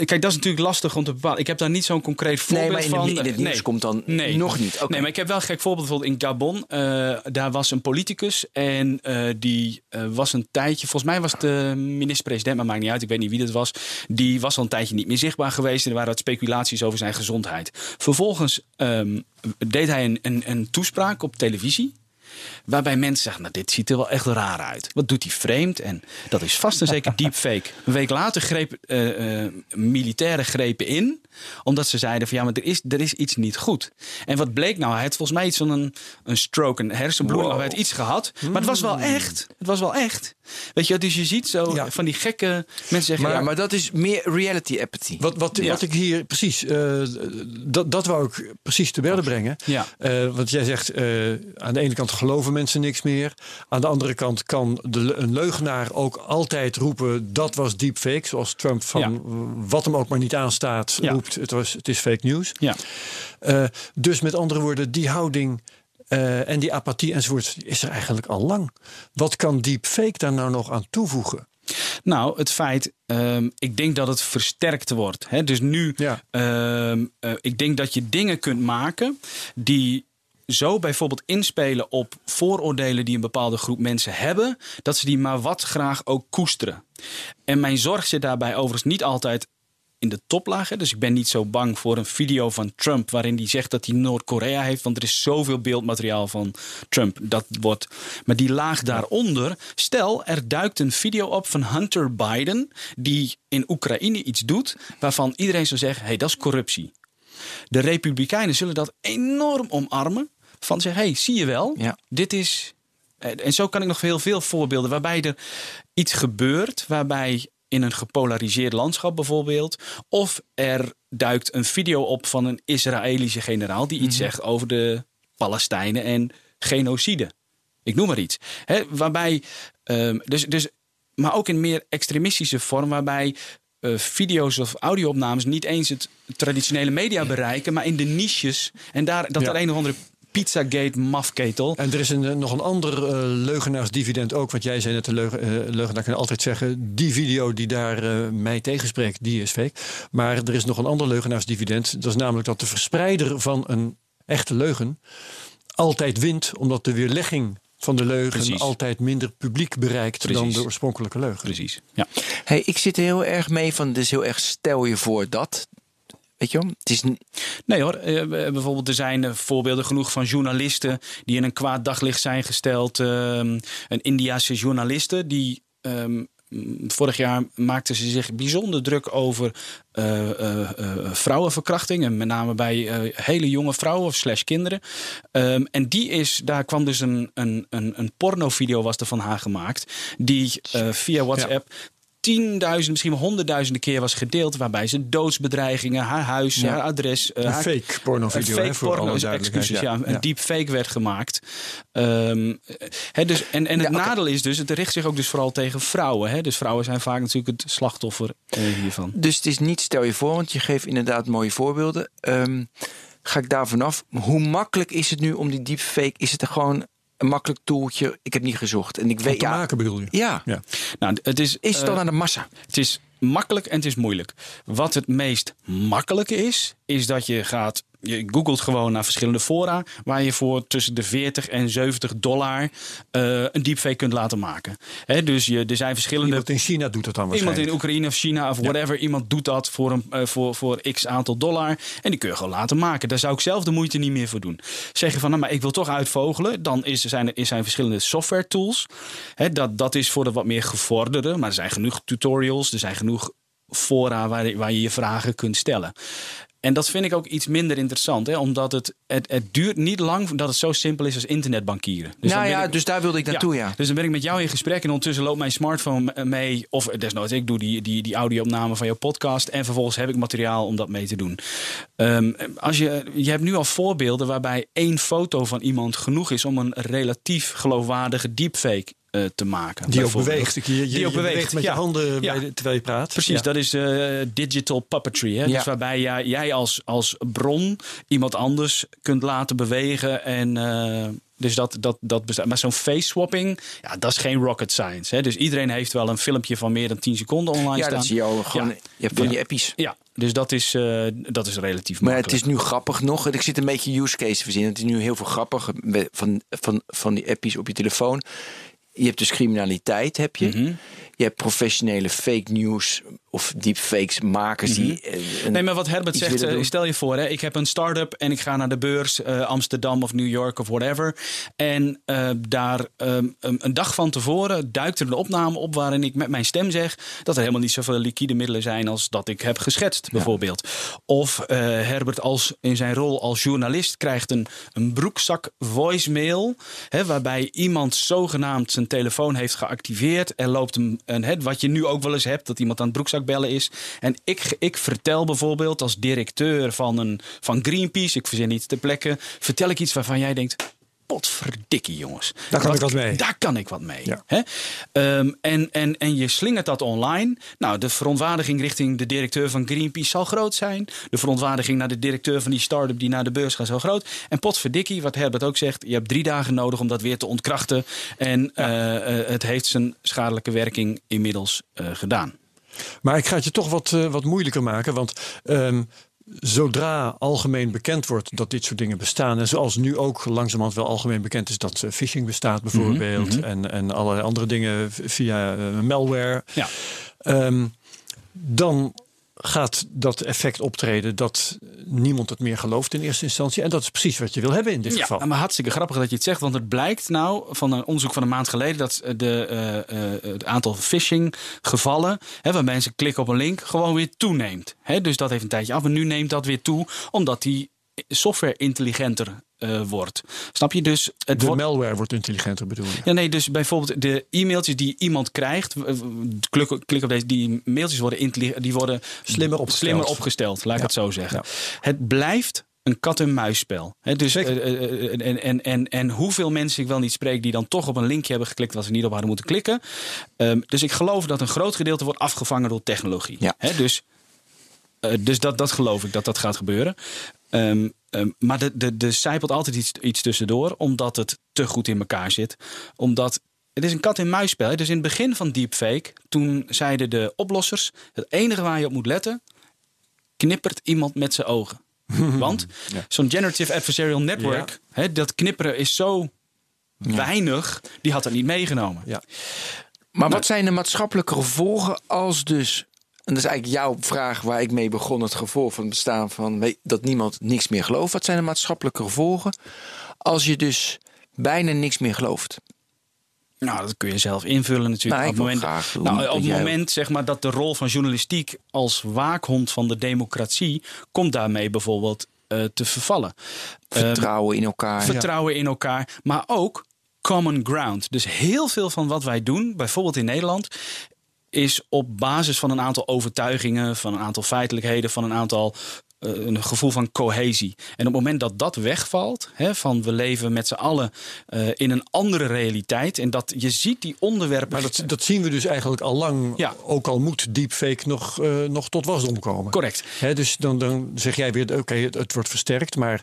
kijk, dat is natuurlijk lastig om te bepalen. Ik heb daar niet zo'n concreet voorbeeld maar in de- van. in het nieuws komt dan nog niet. Oké. Nee, maar ik heb wel een gek voorbeeld. Bijvoorbeeld in Gabon, eh, daar was een politicus en eh, die eh, was een tijdje, volgens mij was de minister-president, maar maakt niet uit, ik weet niet wie dat was. Die was al een tijdje niet meer zichtbaar geweest en er waren wat speculaties over zijn gezondheid. Vervolgens ehm, deed hij een, een, een toespraak op televisie. Waarbij mensen zeggen, nou dit ziet er wel echt raar uit. Wat doet hij vreemd? En dat is vast en zeker deepfake. Een week later greep eh, eh, militairen grepen in. Omdat ze zeiden van ja, maar er is, er is iets niet goed. En wat bleek nou? Hij had volgens mij iets van een, een stroke, een hersenbloeding. Of hij had iets gehad. Maar het was wel echt. Het was wel echt. Weet je, dus je ziet zo Ja. van die gekke mensen zeggen... Maar, ja, maar dat is meer reality apathy. Wat, wat, Ja. wat ik hier precies, eh, dat, dat wou ik precies te berde brengen. Ja. Eh, want jij zegt, eh, aan de ene kant geloven mensen niks meer. Aan de andere kant kan de, een leugenaar ook altijd roepen... dat was deepfake, zoals Trump van Ja. wat hem ook maar niet aanstaat... Ja. roept, het, was, het is fake news. ja. Eh, dus met andere woorden, die houding eh, en die apathie enzovoort... is er eigenlijk al lang. Wat kan deepfake daar nou nog aan toevoegen? Nou, het feit, ehm, ik denk dat het versterkt wordt. Hè? Dus nu, Ja. ehm, eh, ik denk dat je dingen kunt maken die zo bijvoorbeeld inspelen op vooroordelen die een bepaalde groep mensen hebben, dat ze die maar wat graag ook koesteren. En mijn zorg zit daarbij overigens niet altijd in de toplaag. Hè. Dus ik ben niet zo bang voor een video van Trump waarin hij zegt dat hij Noord-Korea heeft. Want er is zoveel beeldmateriaal van Trump. Dat wordt. Maar die laag daaronder. Stel, er duikt een video op van Hunter Biden. die in Oekraïne iets doet. waarvan iedereen zou zeggen: hé, hey, dat is corruptie. De Republikeinen zullen dat enorm omarmen. Van zeggen: hé, hey, zie je wel, Ja. dit is. En zo kan ik nog heel veel voorbeelden waarbij er iets gebeurt, waarbij in een gepolariseerd landschap bijvoorbeeld, of er duikt een video op van een Israëlische generaal die iets zegt over de Palestijnen en genocide. Ik noem maar iets. Hè, waarbij, ehm, dus, dus, maar ook in meer extremistische vorm, waarbij eh, video's of audio-opnames niet eens het traditionele media bereiken, maar in de niches. En daar dat Ja. er een of andere Pizzagate mafketel. En er is een, nog een ander eh, leugenaarsdividend ook. Want jij zei net, de leugen, eh, leugenaar kan altijd zeggen... die video die daar eh, mij tegenspreekt, die is fake. Maar er is nog een ander leugenaarsdividend. Dat is namelijk dat de verspreider van een echte leugen... altijd wint, omdat de weerlegging van de leugen... Precies. altijd minder publiek bereikt dan de oorspronkelijke leugen. Precies. Ja. Hey, ik zit er heel erg mee van, dus heel erg stel je voor dat. Weet je wel? Het is, Nee hoor, Eh, bijvoorbeeld er zijn eh, voorbeelden genoeg van journalisten die in een kwaad daglicht zijn gesteld. Ehm, een Indiase journaliste die ehm, vorig jaar maakte ze zich bijzonder druk over eh, eh, eh, vrouwenverkrachting. En met name bij eh, hele jonge vrouwen of slash kinderen. Ehm, en die is, daar kwam dus een, een, een, een pornovideo was er van haar gemaakt. Die eh, via WhatsApp tienduizend, misschien wel honderdduizenden keer was gedeeld. Waarbij ze doodsbedreigingen, haar huis, Ja. haar adres. eh, Een haar- fake pornovideo, een hè, fake voor porno, alle excuses, ja, Ja. een Ja. deepfake werd gemaakt. Ehm, hè, dus, en en het nadeel is dus, het richt zich ook dus vooral tegen vrouwen. Hè? Dus vrouwen zijn vaak natuurlijk het slachtoffer eh, hiervan. dus het is niet stel je voor, want je geeft inderdaad mooie voorbeelden. Ehm, ga ik daar vanaf. Hoe makkelijk is het nu om die deepfake? Is het er gewoon een makkelijk toeltje? Ik heb niet gezocht. En ik Om weet te ja, maken bedoel je? Ja. Ja. Nou, het is, Is het dan eh, aan de massa? Het is makkelijk en het is moeilijk. Wat het meest makkelijke is, is dat je gaat. Je googelt gewoon naar verschillende fora. waar je voor tussen de 40 en 70 dollar eh, een deepfake kunt laten maken. Hè, dus je, er zijn verschillende. Iemand in China doet dat dan Iemand waarschijnlijk. in Oekraïne of China of whatever. Iemand doet dat voor, een, eh, voor, voor x aantal dollar. En die kun je gewoon laten maken. Daar zou ik zelf de moeite niet meer voor doen. Zeg je van, nou, maar ik wil toch uitvogelen. Dan is, zijn er zijn verschillende software tools. Hè, dat, dat is voor de wat meer gevorderde. Maar er zijn genoeg tutorials. Er zijn genoeg fora waar, waar je je vragen kunt stellen. En dat vind ik ook iets minder interessant. Hè, omdat het, het, het duurt niet lang dat het zo simpel is als internetbankieren. Dus nou ja, ik- dus daar wilde ik naartoe, ja. dus dan ben ik met jou in gesprek en ondertussen loopt mijn smartphone mee. Of desnoods, ik doe die, die, die audio-opname van jouw podcast. En vervolgens heb ik materiaal om dat mee te doen. Ehm, als je, je hebt nu al voorbeelden waarbij één foto van iemand genoeg is om een relatief geloofwaardige deepfake eh, te maken. Die ook beweegt. Je, je, Die ook je beweegt, met ja. je handen Ja. bij de, terwijl je praat. Precies, Ja. dat is eh, digital puppetry. Hè? Ja. Dus waarbij jij, jij als, als bron iemand anders kunt laten bewegen. En, eh, dus dat, dat, dat bestaat. Maar zo'n face swapping, ja, dat is geen rocket science. Hè? Dus iedereen heeft wel een filmpje van meer dan 10 seconden online Ja, staan. dat zie je al gewoon. Ja. Je hebt van Ja. die appies. Ja, dus dat is, eh, dat is relatief Maar het is nu grappig nog. Ik zit een beetje use case te verzinnen. Het is nu heel veel grappig van, van, van die appies op je telefoon. Je hebt dus criminaliteit, heb je. Mhm. Je hebt professionele fake news of deepfakes makers die. eh, een- Mhm. Nee, maar wat Herbert zegt, eh, stel je voor, hè, ik heb een start-up en ik ga naar de beurs, eh, Amsterdam of New York of whatever. En eh, daar ehm, een, dag van tevoren duikt er een opname op waarin ik met mijn stem zeg dat er helemaal niet zoveel liquide middelen zijn als dat ik heb geschetst, bijvoorbeeld. Of eh, Herbert als, in zijn rol als journalist krijgt een, een broekzak voicemail, hè, waarbij iemand zogenaamd zijn telefoon heeft geactiveerd. Er loopt een, een hè, wat je nu ook wel eens hebt, dat iemand aan het broekzak bellen is. En ik, ik vertel bijvoorbeeld als directeur van, een, van Greenpeace, ik verzin iets ter plekke, vertel ik iets waarvan jij denkt. Potverdikkie, jongens. Daar kan ik wat mee. Daar kan ik wat mee. Ja. Hè? Ehm, en, en, en je slingert dat online. Nou, de verontwaardiging richting de directeur van Greenpeace zal groot zijn. De verontwaardiging naar de directeur van die start-up die naar de beurs gaat zal groot. En potverdikkie, wat Herbert ook zegt, je hebt drie dagen nodig om dat weer te ontkrachten. En eh, eh, het heeft zijn schadelijke werking inmiddels eh, gedaan. Maar ik ga het je toch wat, wat moeilijker maken. Want ehm, zodra algemeen bekend wordt dat dit soort dingen bestaan. En zoals nu ook langzamerhand wel algemeen bekend is dat eh, phishing bestaat bijvoorbeeld. En, en allerlei andere dingen via eh, malware. Ja. Ehm, dan gaat dat effect optreden dat niemand het meer gelooft in eerste instantie. En dat is precies wat je wil hebben in dit Ja, geval. maar hartstikke grappig dat je het zegt. Want het blijkt nou van een onderzoek van een maand geleden... dat de, eh, eh, het aantal phishing gevallen... Hè, waar mensen klikken op een link, gewoon weer toeneemt. Hè, dus dat heeft een tijdje af. En nu neemt dat weer toe, omdat die software intelligenter eh, wordt. Snap je? Dus het De wordt... malware wordt intelligenter bedoel je. Ja, nee, dus bijvoorbeeld de e-mailtjes die iemand krijgt. Klik, klik op deze. Die mailtjes worden, die worden Slimmer opgesteld. slimmer opgesteld laat ik het zo zeggen. Ja. Het blijft een kat-en-muisspel. Dus, eh, eh, en, en, en, en hoeveel mensen ik wel niet spreek die dan toch op een linkje hebben geklikt waar ze niet op hadden moeten klikken. Ehm, dus ik geloof dat een groot gedeelte wordt afgevangen door technologie. Ja. Dus dus dat, dat geloof ik dat dat gaat gebeuren. Ehm, ehm, maar er de, de zijpelt altijd iets, iets tussendoor, omdat het te goed in elkaar zit. Omdat het is een kat-en-muisspel. hè. Dus in het begin van deepfake, toen zeiden de oplossers: het enige waar je op moet letten, knippert iemand met zijn ogen. [laughs] Want zo'n generative adversarial network, hè, dat knipperen is zo weinig, die had dat niet meegenomen. Maar wat zijn de maatschappelijke gevolgen als dus... En dat is eigenlijk jouw vraag waar ik mee begon. Het gevolg van het bestaan van dat niemand niks meer gelooft. Wat zijn de maatschappelijke gevolgen als je dus bijna niks meer gelooft? Nou, dat kun je zelf invullen natuurlijk. Nou, op moment, graag nou, op het moment zeg maar, dat de rol van journalistiek als waakhond van de democratie... komt daarmee bijvoorbeeld eh, te vervallen. Ehm, Vertrouwen in elkaar. vertrouwen in elkaar, maar ook common ground. Dus heel veel van wat wij doen, bijvoorbeeld in Nederland, is op basis van een aantal overtuigingen, van een aantal feitelijkheden, van een aantal eh, een gevoel van cohesie. En op het moment dat dat wegvalt, hè, van we leven met z'n allen eh, in een andere realiteit, en dat je ziet die onderwerpen. Maar dat, dat zien we dus eigenlijk al lang. Ja. Ook al moet deepfake nog, eh, nog tot wasdom komen. Correct. Hè, dus dan, dan zeg jij weer, oké, het, het wordt versterkt. Maar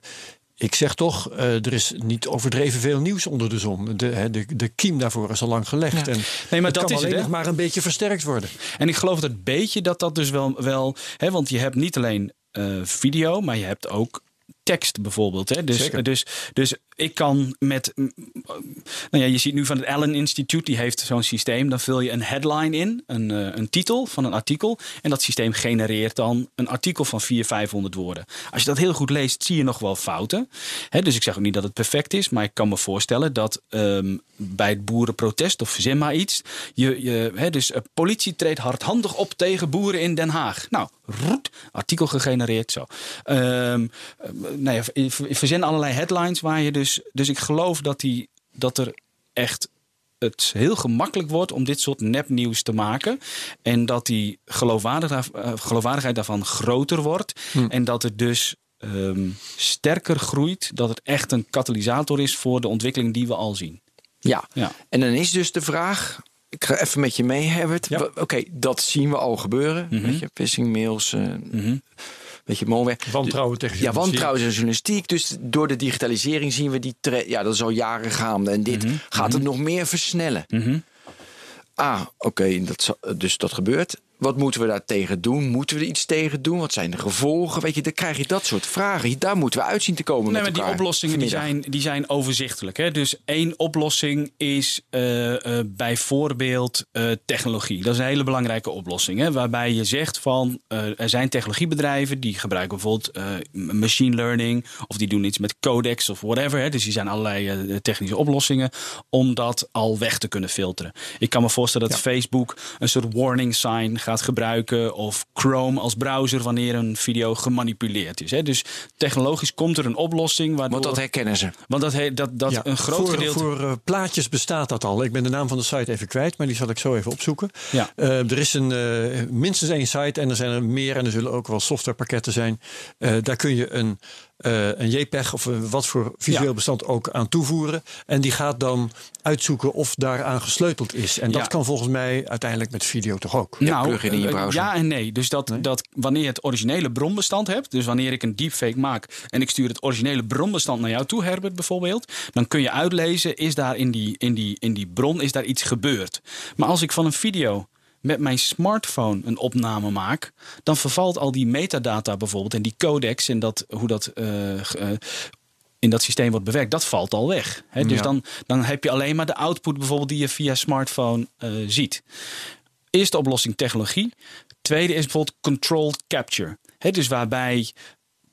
ik zeg toch, eh, er is niet overdreven veel nieuws onder de zon. De, de, de kiem daarvoor is al lang gelegd. En Nee, maar het dat kan is alleen het, nog maar een beetje versterkt worden. En ik geloof dat het beetje dat dat dus wel. wel hè, want je hebt niet alleen eh, video, maar je hebt ook tekst bijvoorbeeld. Hè? Dus, Zeker. dus, dus ik kan met. Nou ja, je ziet nu van het Allen Instituut, die heeft zo'n systeem. Dan vul je een headline in, een, eh, een titel van een artikel. En dat systeem genereert dan een artikel van 400, 500 woorden. Als je dat heel goed leest, zie je nog wel fouten. Hè, dus ik zeg ook niet dat het perfect is, maar ik kan me voorstellen dat ehm, bij het boerenprotest, of verzin maar iets. Je, je, hè, dus eh, politie treedt hardhandig op tegen boeren in Den Haag. Nou, roet, artikel gegenereerd zo. Eh, nou ja, verzin allerlei headlines waar je dus. Dus ik geloof dat, die, dat er echt het heel gemakkelijk wordt om dit soort nepnieuws te maken. En dat die geloofwaardig, eh, geloofwaardigheid daarvan groter wordt. En dat het dus ehm, sterker groeit. Dat het echt een katalysator is voor de ontwikkeling die we al zien. Ja. Ja. En dan is dus de vraag. Ik ga even met je mee, Herbert. Ja. Oké, dat zien we al gebeuren. Mhm. Weet je, phishing mails, eh Mhm. Je, malware. Wantrouwen tegen Ja, journalistiek. wantrouwen in journalistiek. Dus door de digitalisering zien we die tre- Ja, dat is al jaren gaande. En dit Mhm. gaat het nog meer versnellen. Mhm. Ah, oké, dat dus dat gebeurt. Wat moeten we daar tegen doen? Moeten we er iets tegen doen? Wat zijn de gevolgen? Weet je, dan krijg je dat soort vragen. Daar moeten we uitzien te komen Nee, met maar die oplossingen die zijn, die zijn overzichtelijk. Hè? Dus één oplossing is eh, eh, bijvoorbeeld eh, technologie. Dat is een hele belangrijke oplossing. Hè? Waarbij je zegt van er zijn technologiebedrijven die gebruiken bijvoorbeeld machine learning. Of die doen iets met codex of whatever. Hè? Dus die zijn allerlei technische oplossingen om dat al weg te kunnen filteren. Ik kan me voorstellen dat Facebook een soort warning sign gaat gebruiken. Of Chrome als browser wanneer een video gemanipuleerd is. Hè? Dus technologisch komt er een oplossing. Waardoor, Want dat herkennen ze. want dat, he- dat, dat Ja, een groot voor, gedeelte. Voor eh, plaatjes bestaat dat al. Ik ben de naam van de site even kwijt, maar die zal ik zo even opzoeken. Ja. Eh, er is een, eh, minstens één site en er zijn er meer en er zullen ook wel softwarepakketten zijn. Eh, daar kun je een, eh, een JPEG of een wat voor visueel Ja. bestand ook aan toevoegen. En die gaat dan uitzoeken of daaraan gesleuteld is. En dat Ja. kan volgens mij uiteindelijk met video toch ook. Ja, plug-in in je eh, browser. Ja en nee. Dus dat, dat wanneer je het originele bronbestand hebt, dus wanneer ik een deepfake maak en ik stuur het originele bronbestand naar jou toe, Herbert bijvoorbeeld, dan kun je uitlezen, is daar in die, in die, in die bron is daar iets gebeurd. Maar als ik van een video met mijn smartphone een opname maak, dan vervalt al die metadata bijvoorbeeld en die codex en dat, hoe dat eh, eh, in dat systeem wordt bewerkt, dat valt al weg. Hè? Dus Ja. dan, dan heb je alleen maar de output bijvoorbeeld die je via smartphone eh, ziet. Eerste oplossing technologie. tweede is bijvoorbeeld controlled capture. Dus waarbij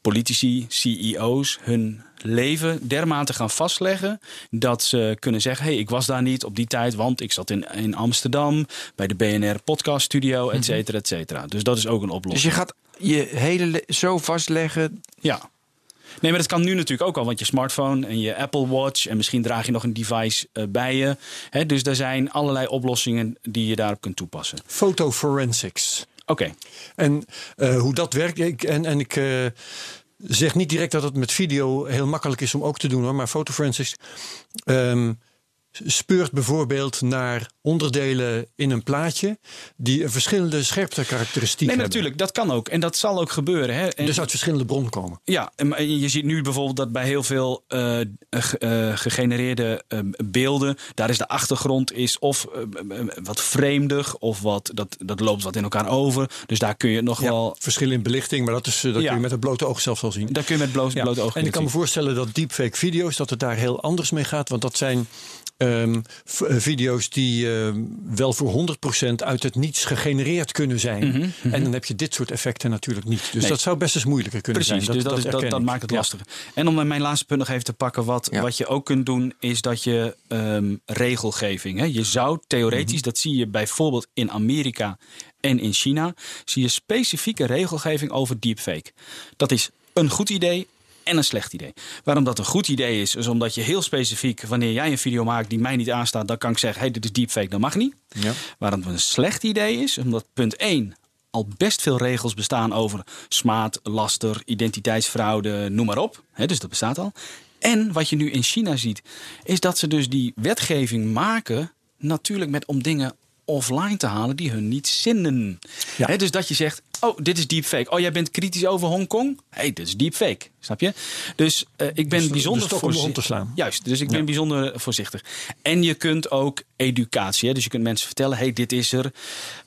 politici, CEO's hun leven dermate gaan vastleggen dat ze kunnen zeggen: hey, ik was daar niet op die tijd, want ik zat in, in Amsterdam bij de BNR Podcast Studio, et cetera, et cetera. Dus dat is ook een Dus oplossing. je gaat je hele le- zo vastleggen. Ja. Nee, maar dat kan nu natuurlijk ook al, want je smartphone en je Apple Watch en misschien draag je nog een device eh, bij je. Hè, dus er zijn allerlei oplossingen die je daarop kunt toepassen. Fotoforensics. Oké, En eh, hoe dat werkt, ik, en, en ik eh, zeg niet direct dat het met video heel makkelijk is om ook te doen hoor, maar fotoforensics ehm speurt bijvoorbeeld naar onderdelen in een plaatje die een verschillende scherptekarakteristiek nee, hebben. natuurlijk, dat kan ook. En dat zal ook gebeuren. Hè? En, Dus uit verschillende bronnen komen. Ja, en- je ziet nu bijvoorbeeld dat bij heel veel eh, eh, gegenereerde eh, beelden, daar is de achtergrond is of eh, eh, wat vreemdig of wat, dat, dat loopt wat in elkaar over. Dus daar kun je nog wel, Verschil in belichting, maar dat, is, eh, dat Ja. kun je met het blote oog zelfs wel zien. daar kun je met bloot, Ja. blote ogen En ik kan me voorstellen dat deepfake video's, dat het daar heel anders mee gaat. Want dat zijn ehm, eh, video's die ehm, wel voor 100% uit het niets gegenereerd kunnen zijn. En dan heb je dit soort effecten natuurlijk niet. Dus Mhm, Nee. dat zou best eens moeilijker kunnen Precies, zijn. dus dat, is, dat, dat maakt het Ja. lastig. En om mijn laatste punt nog even te pakken, wat, Ja. wat je ook kunt doen, is dat je ehm, regelgeving. Hè, je zou theoretisch, Mhm. dat zie je bijvoorbeeld in Amerika en in China, zie je specifieke regelgeving over deepfake. Dat is een goed idee. En een slecht idee. Waarom dat een goed idee is, is omdat je heel specifiek, wanneer jij een video maakt die mij niet aanstaat, dan kan ik zeggen: hey, dit is deepfake, dat mag niet. Ja. Waarom het een slecht idee is, omdat punt 1 al best veel regels bestaan over smaad, laster, identiteitsfraude, noem maar op. Dus dat bestaat al. En wat je nu in China ziet, is dat ze dus die wetgeving maken, natuurlijk met om dingen offline te halen die hun niet zinnen. Ja. Dus dat je zegt, oh, dit is deepfake. Oh, jij bent kritisch over Hongkong? Hé, hey, dit is deepfake. Snap je? Dus eh, ik ben Dus de- bijzonder de stok om de voorzi- hond te slaan. Juist, dus ik ben Ja. bijzonder voorzichtig. En je kunt ook educatie, hè? dus je kunt mensen vertellen: hey, dit is er.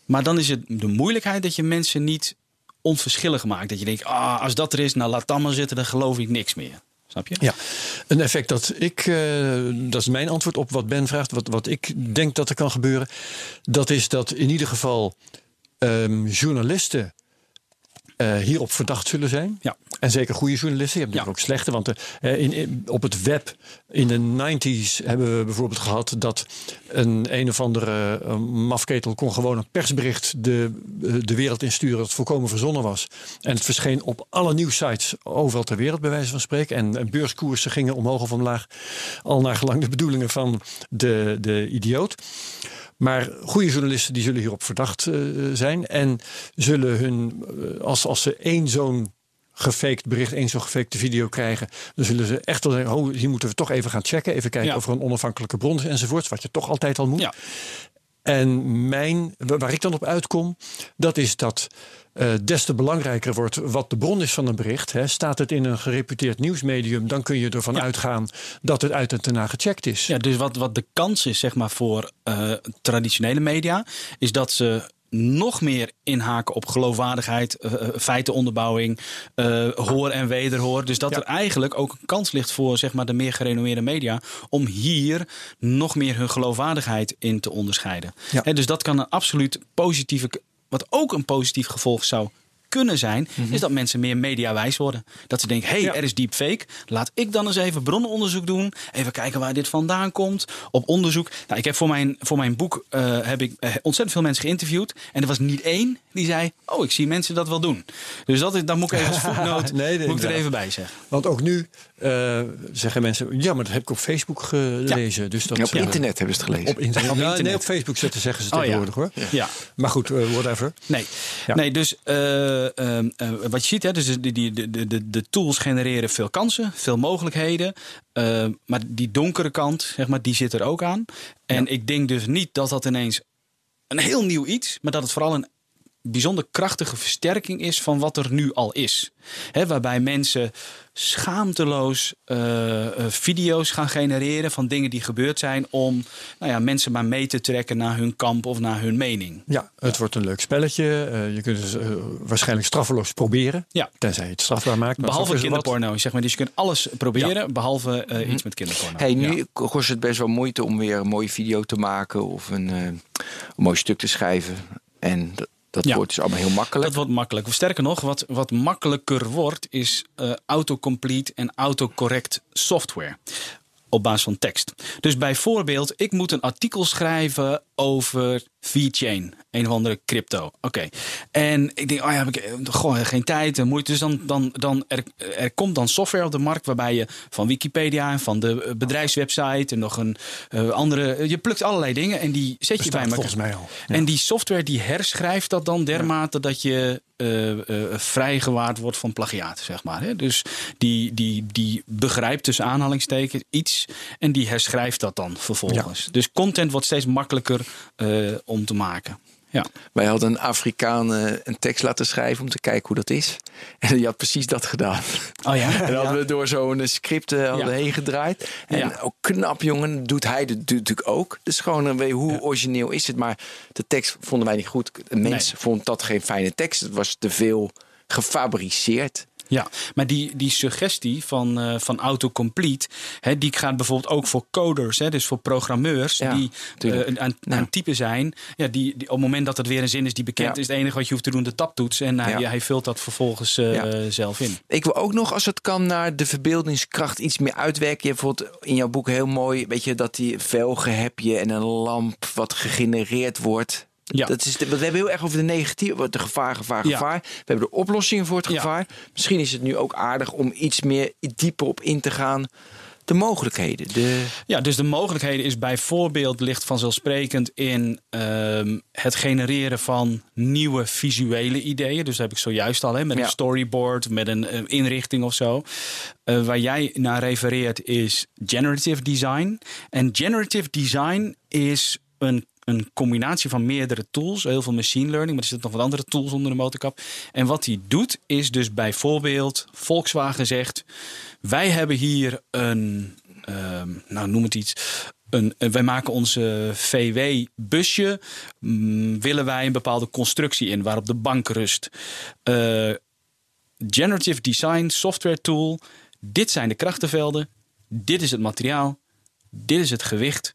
Maar dan is het de moeilijkheid dat je mensen niet onverschillig maakt. Dat je denkt: ah, als dat er is, nou laat dan maar zitten, dan geloof ik niks meer. Snap je? Ja, een effect dat ik, eh, dat is mijn antwoord op wat Ben vraagt, wat, wat ik denk dat er kan gebeuren. Dat is dat in ieder geval ehm, journalisten eh, hierop verdacht zullen zijn. Ja. En zeker goede journalisten. Je hebt natuurlijk ook slechte. Want eh, in, in- op het web in de 90s hebben we bijvoorbeeld gehad dat een een of andere eh, mafketel kon gewoon een persbericht de, de wereld insturen dat volkomen verzonnen was. En het verscheen op alle nieuwsites overal ter wereld, bij wijze van spreken. En, en beurskoersen gingen omhoog of omlaag. Al naar gelang de bedoelingen van de, de idioot. Maar goede journalisten die zullen hierop verdacht eh, zijn. En zullen hun, eh, als, als ze één zo'n gefaked bericht, één zo'n gefakte video krijgen. Dan zullen ze echt wel zeggen, oh, hier moeten we toch even gaan checken. Even kijken Ja. of er een onafhankelijke bron is enzovoort. Wat je toch altijd al moet. Ja. En mijn, waar ik dan op uitkom, dat is dat eh, des te belangrijker wordt wat de bron is van een bericht. Hè. Staat het in een gereputeerd nieuwsmedium, dan kun je ervan Ja. uitgaan dat het uit en na gecheckt is. Ja, dus wat, wat de kans is zeg maar, voor eh, traditionele media, is dat ze nog meer inhaken op geloofwaardigheid, eh, feitenonderbouwing, hoor en wederhoor. Dus dat Ja. er eigenlijk ook een kans ligt voor zeg maar, de meer gerenommeerde media om hier nog meer hun geloofwaardigheid in te onderscheiden. Ja. Dus dat kan een absoluut positieve, wat ook een positief gevolg zou kunnen zijn, is dat mensen meer mediawijs worden. Dat ze denken, hé, hey, Ja. er is deepfake. Laat ik dan eens even bronnenonderzoek doen. Even kijken waar dit vandaan komt. Op onderzoek. Nou, ik heb voor mijn, voor mijn boek eh, heb ik eh, ontzettend veel mensen geïnterviewd. En er was niet één die zei, oh, ik zie mensen dat wel doen. Dus dat is, dan moet ik even als [laughs] voetnoot Nee, moet ik er even bij zeggen. Want ook nu eh, zeggen mensen, ja, maar dat heb ik op Facebook gelezen. Dus dat, op internet hebben ze het gelezen. Op internet. Op Ja, internet. Nee, op Facebook zetten zeggen ze Oh, ja. tegenwoordig hoor. Ja. Maar goed, eh, whatever. Nee, Ja. nee dus eh, ehm, eh, wat je ziet, hè, dus de, die, de, de, de, tools genereren veel kansen, veel mogelijkheden. Eh, maar die donkere kant, zeg maar, die zit er ook aan. En ik denk dus niet dat dat ineens een heel nieuw iets, maar dat het vooral een bijzonder krachtige versterking is van wat er nu al is. Hè, waarbij mensen schaamteloos eh, eh, video's gaan genereren van dingen die gebeurd zijn om nou ja, mensen maar mee te trekken naar hun kamp of naar hun mening. Ja, het wordt een leuk spelletje. Eh, je kunt het waarschijnlijk straffeloos proberen. Ja. Tenzij je het strafbaar maakt. maar Behalve er kinderporno, zeg maar. Dus je kunt alles proberen, behalve eh, iets met kinderporno. Hey, nu Ja. kost het best wel moeite om weer een mooie video te maken of een, eh, een mooi stuk te schrijven. En d- Dat Ja. wordt dus allemaal heel makkelijk. Dat wordt makkelijk. Sterker nog, wat, wat makkelijker wordt, is eh, autocomplete en autocorrect software. Op basis van tekst. Dus bijvoorbeeld, ik moet een artikel schrijven over VeChain, een of andere crypto. Oké. En ik denk, oh ja, heb ik eh, goh, geen tijd en moeite. Dus dan, dan, dan er, er komt dan software op de markt waarbij je van Wikipedia en van de eh, bedrijfswebsite en nog een eh, andere. Je plukt allerlei dingen en die zet je bij elkaar. volgens mij al. Ja. En die software die herschrijft dat dan dermate dat je eh, eh, vrijgewaard wordt van plagiaat, zeg maar. Hè? Dus die, die, die begrijpt tussen aanhalingstekens iets en die herschrijft dat dan vervolgens. Dus content wordt steeds makkelijker eh, om te maken. Ja. Wij hadden een Afrikaan eh, een tekst laten schrijven om te kijken hoe dat is. En die had precies dat gedaan. Oh ja? [laughs] En dan hadden we door zo'n script hadden Ja. heen gedraaid. En Ja. ook knap, jongen. Doet hij dat natuurlijk ook. Dus gewoon een hoe origineel is het? Maar de tekst vonden wij niet goed. Een mens Nee. vond dat geen fijne tekst. Het was te veel gefabriceerd. Ja, maar die, die suggestie van, eh, van autocomplete, hè, die gaat bijvoorbeeld ook voor coders, hè, dus voor programmeurs Ja, die eh, aan, Ja. aan typen zijn. Ja, die, die, op het moment dat het weer een zin is die bekend Ja. is, het enige wat je hoeft te doen de tabtoets en hij, Ja. hij vult dat vervolgens eh, zelf in. Ik wil ook nog, als het kan, naar de verbeeldingskracht iets meer uitwerken. Je hebt bijvoorbeeld in jouw boek heel mooi, weet je, dat die velgen heb je en een lamp wat gegenereerd wordt. Ja. Dat is de, we hebben heel erg over de negatieve, de gevaar, gevaar, Ja. gevaar. We hebben de oplossingen voor het Ja. gevaar. Misschien is het nu ook aardig om iets meer dieper op in te gaan. De mogelijkheden. De, Ja, dus de mogelijkheden is bijvoorbeeld ligt vanzelfsprekend in ehm, het genereren van nieuwe visuele ideeën. Dus dat heb ik zojuist al, hè, met Ja. een storyboard, met een eh, inrichting of zo. Eh, waar jij naar refereert is generative design. En generative design is een een combinatie van meerdere tools. Heel veel machine learning, maar er zitten nog wat andere tools onder de motorkap. En wat die doet, is dus bijvoorbeeld Volkswagen zegt: Wij hebben hier een, ehm, nou noem het iets. Een, een- wij maken onze VW-busje. mm, willen wij een bepaalde constructie in waarop de bank rust. Eh, generative design software tool. Dit zijn de krachtenvelden. Dit is het materiaal. Dit is het gewicht.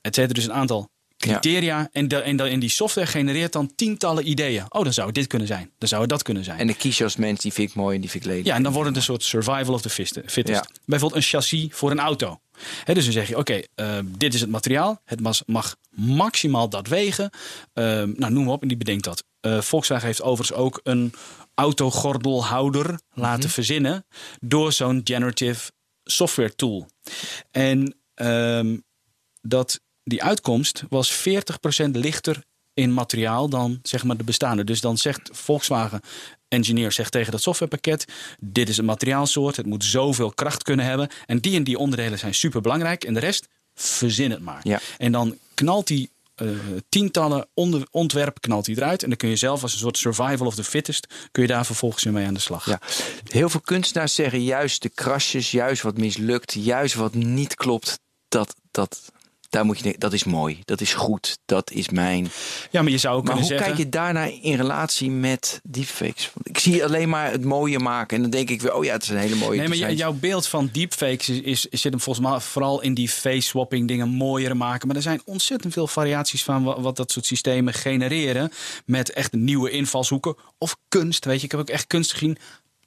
Het zijn dus een aantal criteria. En, de, en, de, en die software genereert dan tientallen ideeën. Oh, dan zou het dit kunnen zijn. Dan zou het dat kunnen zijn. en de kies je als mens, die vind ik mooi en die vind ik lelijk. Ja, en dan wordt het een soort survival of the fittest. Ja. Bijvoorbeeld een chassis voor een auto. Dus dan zeg je, oké, eh, dit is het materiaal. Het mas- mag maximaal dat wegen. Eh, nou, noem maar op en die bedenkt dat. Eh, Volkswagen heeft overigens ook een autogordelhouder laten verzinnen... door zo'n generative software tool. En ehm, dat, die uitkomst was 40% lichter in materiaal dan zeg maar de bestaande. Dus dan zegt Volkswagen engineer zegt tegen dat softwarepakket: dit is een materiaalsoort, het moet zoveel kracht kunnen hebben en die en die onderdelen zijn super belangrijk en de rest verzin het maar. Ja. En dan knalt die eh, tientallen onder, ontwerpen knalt hij eruit en dan kun je zelf als een soort survival of the fittest kun je daar vervolgens weer mee aan de slag. Ja. Heel veel kunstenaars zeggen juist de krasjes, juist wat mislukt, juist wat niet klopt. Dat, dat, daar moet je denken, dat is mooi, dat is goed, dat is mijn. Ja, maar je zou ook Maar kunnen hoe zeggen. kijk je daarna in relatie met deepfakes? Ik zie alleen maar het mooie maken en dan denk ik weer, oh ja, het is een hele mooie. Nee, maar jouw beeld van deepfakes is, is, zit hem volgens mij vooral in die face-swapping dingen mooier maken. Maar er zijn ontzettend veel variaties van wa- wat, dat soort systemen genereren. Met echt nieuwe invalshoeken. Of kunst, weet je. Ik heb ook echt kunst gezien.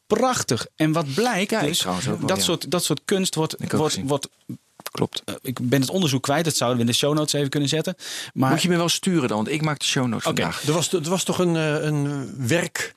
Prachtig. En wat blijkt Ja, dus, wel, dat, ja. soort, dat soort kunst wordt... Wordt, wordt Klopt. eh, ik ben het onderzoek kwijt, dat zouden we in de show notes even kunnen zetten. Maar Moet je me wel sturen dan, want ik maak de show notes Oké. vandaag. Er was, er was toch een, eh, een werk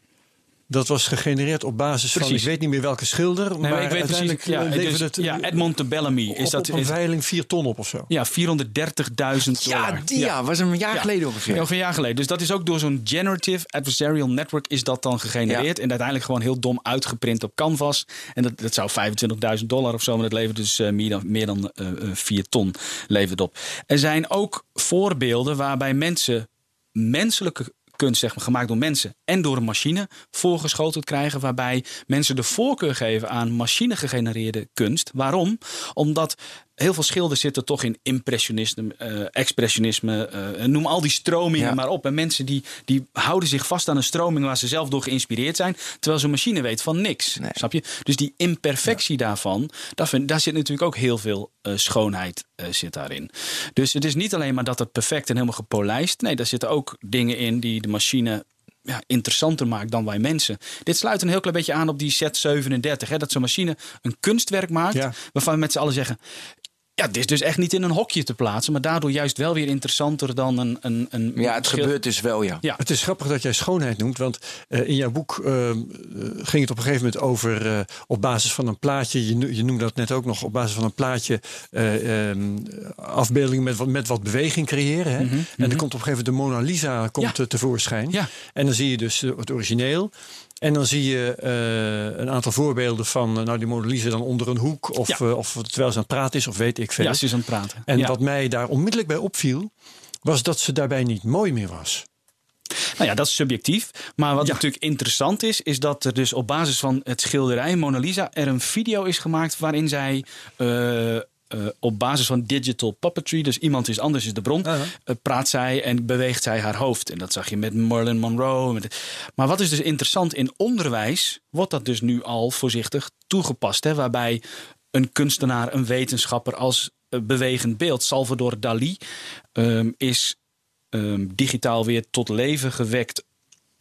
dat was gegenereerd op basis van, Precies. ik weet niet meer welke schilder, nee, maar maar ik weet precies. uiteindelijk Ja, eh, het ja, Edmond de Bellamy op, is dat. op een is- veiling 4 ton op of zo. ja, 430.000 Ja, dollar. die ja, was een jaar Ja. geleden ongeveer. Ja, een jaar geleden. Dus dat is ook door zo'n generative adversarial network is dat dan gegenereerd. En uiteindelijk gewoon heel dom uitgeprint op canvas. En dat, dat zou 25.000 dollar of zo. Maar dat levert dus eh, meer dan, meer dan eh, eh, 4 ton levert op. Er zijn ook voorbeelden waarbij mensen menselijke kunst zeg maar, gemaakt door mensen en door een machine voorgeschoteld krijgen. Waarbij mensen de voorkeur geven aan machine gegenereerde kunst. Waarom? Omdat heel veel schilders zitten toch in impressionisme, eh, expressionisme. eh, noem al die stromingen Ja. maar op. En mensen die, die houden zich vast aan een stroming waar ze zelf door geïnspireerd zijn. Terwijl zo'n machine weet van niks. Nee. Snap je? Dus die imperfectie daarvan, daar, vind, daar zit natuurlijk ook heel veel eh, schoonheid zit daarin. Dus het is niet alleen maar dat het perfect en helemaal gepolijst. Nee, daar zitten ook dingen in die de machine ja, interessanter maakt dan wij mensen. Dit sluit een heel klein beetje aan op die Z37. Hè, dat zo'n machine een kunstwerk maakt. Ja. Waarvan we met z'n allen zeggen. Ja, dit is dus echt niet in een hokje te plaatsen. Maar daardoor juist wel weer interessanter dan een. een, een Ja, het schil- gebeurt dus wel, ja. Ja. Het is grappig dat jij schoonheid noemt, want eh, in jouw boek eh, ging het op een gegeven moment over eh, op basis van een plaatje. Je, je noemde dat net ook nog op basis van een plaatje eh, ehm, afbeeldingen met, wat- met wat beweging creëren. Hè? En dan komt op een gegeven moment de Mona Lisa komt, Mhm, Ja. tevoorschijn. Ja. En dan zie je dus het origineel. En dan zie je eh, een aantal voorbeelden van eh, nou, die Mona Lisa dan onder een hoek. Of, Ja. eh, of terwijl ze aan het praten is, of weet ik veel. Ja, ze is aan het praten. En ja. wat mij daar onmiddellijk bij opviel, was dat ze daarbij niet mooi meer was. Nou ja, dat is subjectief. Maar wat Ja. natuurlijk interessant is, is dat er dus op basis van het schilderij Mona Lisa er een video is gemaakt waarin zij. Eh, op basis van digital puppetry, dus iemand is anders is de bron, eh, praat zij en beweegt zij haar hoofd. En dat zag je met Marilyn Monroe. Maar wat is dus interessant, in onderwijs wordt dat dus nu al voorzichtig toegepast. Hè, waarbij een kunstenaar, een wetenschapper als eh, bewegend beeld, Salvador Dali, ehm, is ehm, digitaal weer tot leven gewekt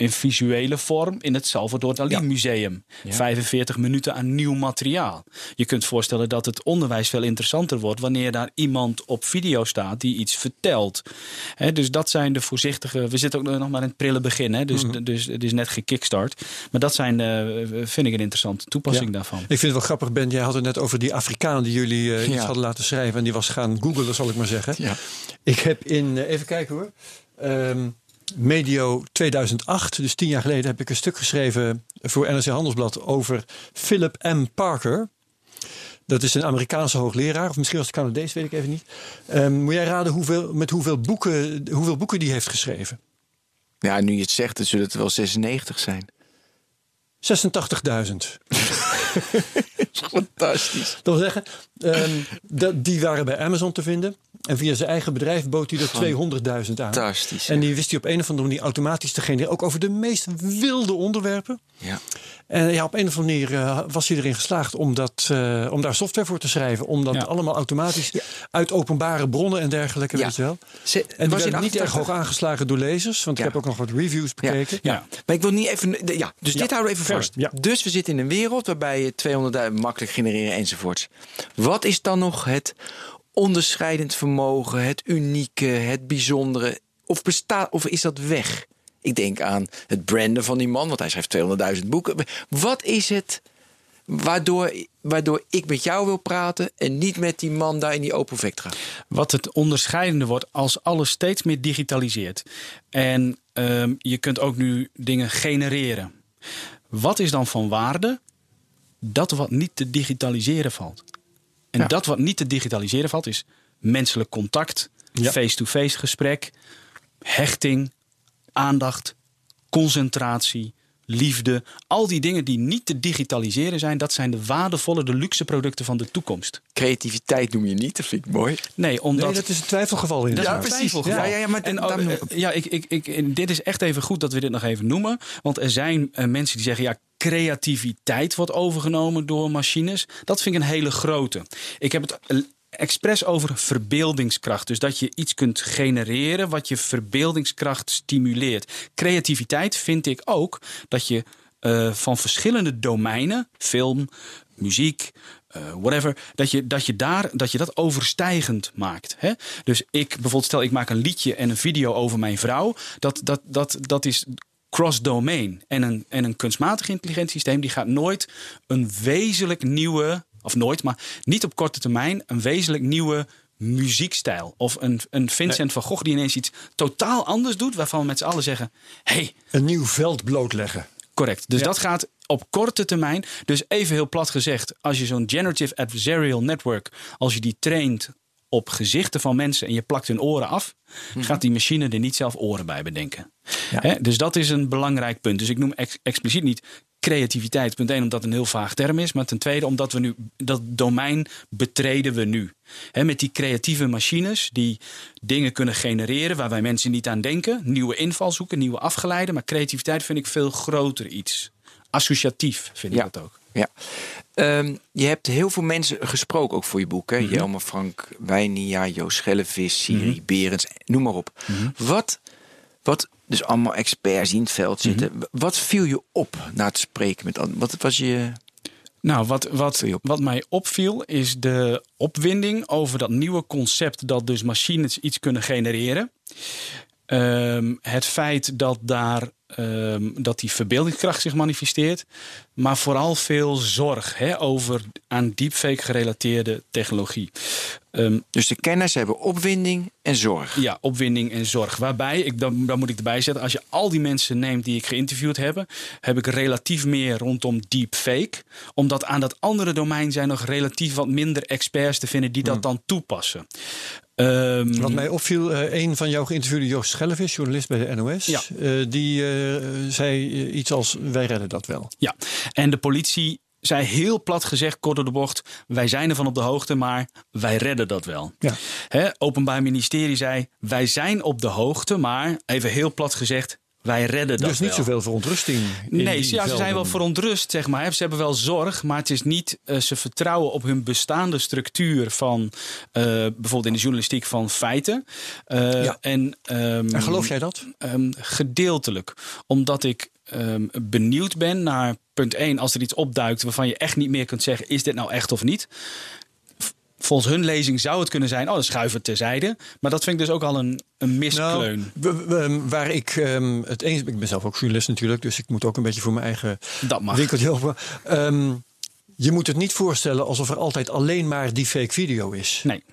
in visuele vorm in het Salvador Dali Museum. 45 minuten aan nieuw materiaal. Je kunt voorstellen dat het onderwijs veel interessanter wordt wanneer daar iemand op video staat die iets vertelt. Dus dat zijn de voorzichtige. We zitten ook nog maar in het prille begin, hè, dus, dus het is net gekickstart. Maar dat zijn, eh, vind ik, een interessante toepassing Ja. daarvan. Ik vind het wel grappig, Ben. Jij had het net over die Afrikaan die jullie eh, iets hadden laten schrijven. En die was gaan googlen, zal ik maar zeggen. Ja. Ik heb in, eh, even kijken hoor. ehm, medio 2008, dus tien jaar geleden, heb ik een stuk geschreven voor NRC Handelsblad over Philip M. Parker. Dat is een Amerikaanse hoogleraar, of misschien was het Canadees, weet ik even niet. Ehm, moet jij raden hoeveel, met hoeveel boeken, hoeveel boeken die heeft geschreven? Ja, nu je het zegt, dan zullen het wel 96 zijn. 86.000. [laughs] [laughs] Fantastisch. Dat wil zeggen, ehm, dat, die waren bij Amazon te vinden. En via zijn eigen bedrijf bood hij er 200.000 aan. Fantastisch. En die wist hij op een of andere manier automatisch te genereren. Ook over de meest wilde onderwerpen. Ja. En ja, op een of andere manier eh, was hij erin geslaagd om, dat, eh, om daar software voor te schrijven. Om dat Ja. allemaal automatisch uit openbare bronnen en dergelijke, Ja. weet je wel. Ze- En die werden niet erg 88? hoog aangeslagen door lezers. Want Ja. ik heb ook nog wat reviews bekeken. Ja. Maar ik wil niet even. Ja, dus Ja, dit houden we even vast. ja. Dus we zitten in een wereld waarbij je 200.000 makkelijk genereren enzovoorts. Wat is dan nog het onderscheidend vermogen, het unieke, het bijzondere? Of, bestaat, of is dat weg? Ik denk aan het branden van die man, want hij schrijft 200.000 boeken. Wat is het waardoor, waardoor ik met jou wil praten en niet met die man daar in die Open Vectra? Wat het onderscheidende wordt als alles steeds meer digitaliseert. En ehm, je kunt ook nu dingen genereren. Wat is dan van waarde? Dat wat niet te digitaliseren valt. En Ja. dat wat niet te digitaliseren valt is menselijk contact, Ja. face-to-face gesprek, hechting, aandacht, concentratie, liefde. Al die dingen die niet te digitaliseren zijn, dat zijn de waardevolle, de luxe producten van de toekomst. Creativiteit noem je niet, dat vind ik mooi. Nee, omdat... Nee, dat is een twijfelgeval in. Dat is Ja, een precies. twijfelgeval. Ja, ja, ja, maar en, daarom oh, eh, ik ja, ik, ik, ik, dit is echt even goed dat we dit nog even noemen. Want er zijn eh, mensen die zeggen, ja, creativiteit wordt overgenomen door machines. Dat vind ik een hele grote. Ik heb het expres over verbeeldingskracht. Dus dat je iets kunt genereren wat je verbeeldingskracht stimuleert. Creativiteit vind ik ook dat je eh, van verschillende domeinen, film, muziek, eh, whatever, dat je, dat je daar dat je dat overstijgend maakt. Hè? Dus ik bijvoorbeeld, stel ik maak een liedje en een video over mijn vrouw, dat, dat, dat, dat is cross-domain. En een, en een kunstmatig intelligent systeem die gaat nooit een wezenlijk nieuwe, of nooit, maar niet op korte termijn, een wezenlijk nieuwe muziekstijl. Of een, een Vincent van Gogh die ineens iets totaal anders doet, waarvan we met z'n allen zeggen: hey, Een nieuw veld blootleggen. Correct. Dus Ja. dat gaat op korte termijn. Dus even heel plat gezegd, als je zo'n generative adversarial network, als je die traint op gezichten van mensen en je plakt hun oren af, gaat die machine er niet zelf oren bij bedenken. Hè? Dus dat is een belangrijk punt. Dus ik noem ex- expliciet niet creativiteit. Punt één, omdat het een heel vaag term is. Maar ten tweede, omdat we nu dat domein betreden we nu. Hè, met die creatieve machines die dingen kunnen genereren waar wij mensen niet aan denken. Nieuwe invalshoeken, nieuwe afgeleiden. Maar creativiteit vind ik veel groter iets. Associatief vind Ja. ik dat ook. Ja. Ehm, je hebt heel veel mensen gesproken ook voor je boek. Hè? Jelmer Frank Wijnia, Joost Schellevis, Siri Berends, noem maar op. Wat, wat dus allemaal experts in het veld zitten. Wat viel je op na het spreken met Wat was je. Nou, wat, wat, wat mij opviel is de opwinding over dat nieuwe concept dat dus machines iets kunnen genereren. Ehm, het feit dat daar ehm, dat die verbeeldingskracht zich manifesteert, maar vooral veel zorg hè, over aan deepfake gerelateerde technologie. Ehm, Dus de kenners hebben opwinding en zorg. ja, opwinding en zorg. Waarbij, ik, dan, dan moet ik erbij zetten, als je al die mensen neemt die ik geïnterviewd heb, heb ik relatief meer rondom deepfake. Omdat aan dat andere domein zijn nog relatief wat minder experts te vinden die dat dan toepassen. Ehm, Wat mij opviel, eh, een van jouw geïnterviewde Joost Schellevis, journalist bij de NOS, Ja. eh, die eh, zei iets als: Wij redden dat wel. Ja, en de politie zei heel plat gezegd, kort door de bocht, wij zijn ervan op de hoogte, maar wij redden dat wel. Ja. Hè, Openbaar Ministerie zei, wij zijn op de hoogte, maar even heel plat gezegd, wij redden dat dus niet wel. zoveel verontrusting. in Nee, ze, ja, ze zijn wel verontrust, zeg maar. Ze hebben wel zorg, maar het is niet. eh, ze vertrouwen op hun bestaande structuur van eh, bijvoorbeeld in de journalistiek van feiten. Eh, Ja. en, ehm, En geloof jij dat? Ehm, gedeeltelijk. Omdat ik ehm, benieuwd ben naar punt 1. Als er iets opduikt waarvan je echt niet meer kunt zeggen: is dit nou echt of niet? Volgens hun lezing zou het kunnen zijn, oh, dan schuif het terzijde. Maar dat vind ik dus ook al een, een miskleun. Nou, w- waar ik ehm, het eens ik ben zelf ook journalist natuurlijk, dus ik moet ook een beetje voor mijn eigen dat mag. winkeltje open. Ehm, je moet het niet voorstellen alsof er altijd alleen maar die fake video is. Nee.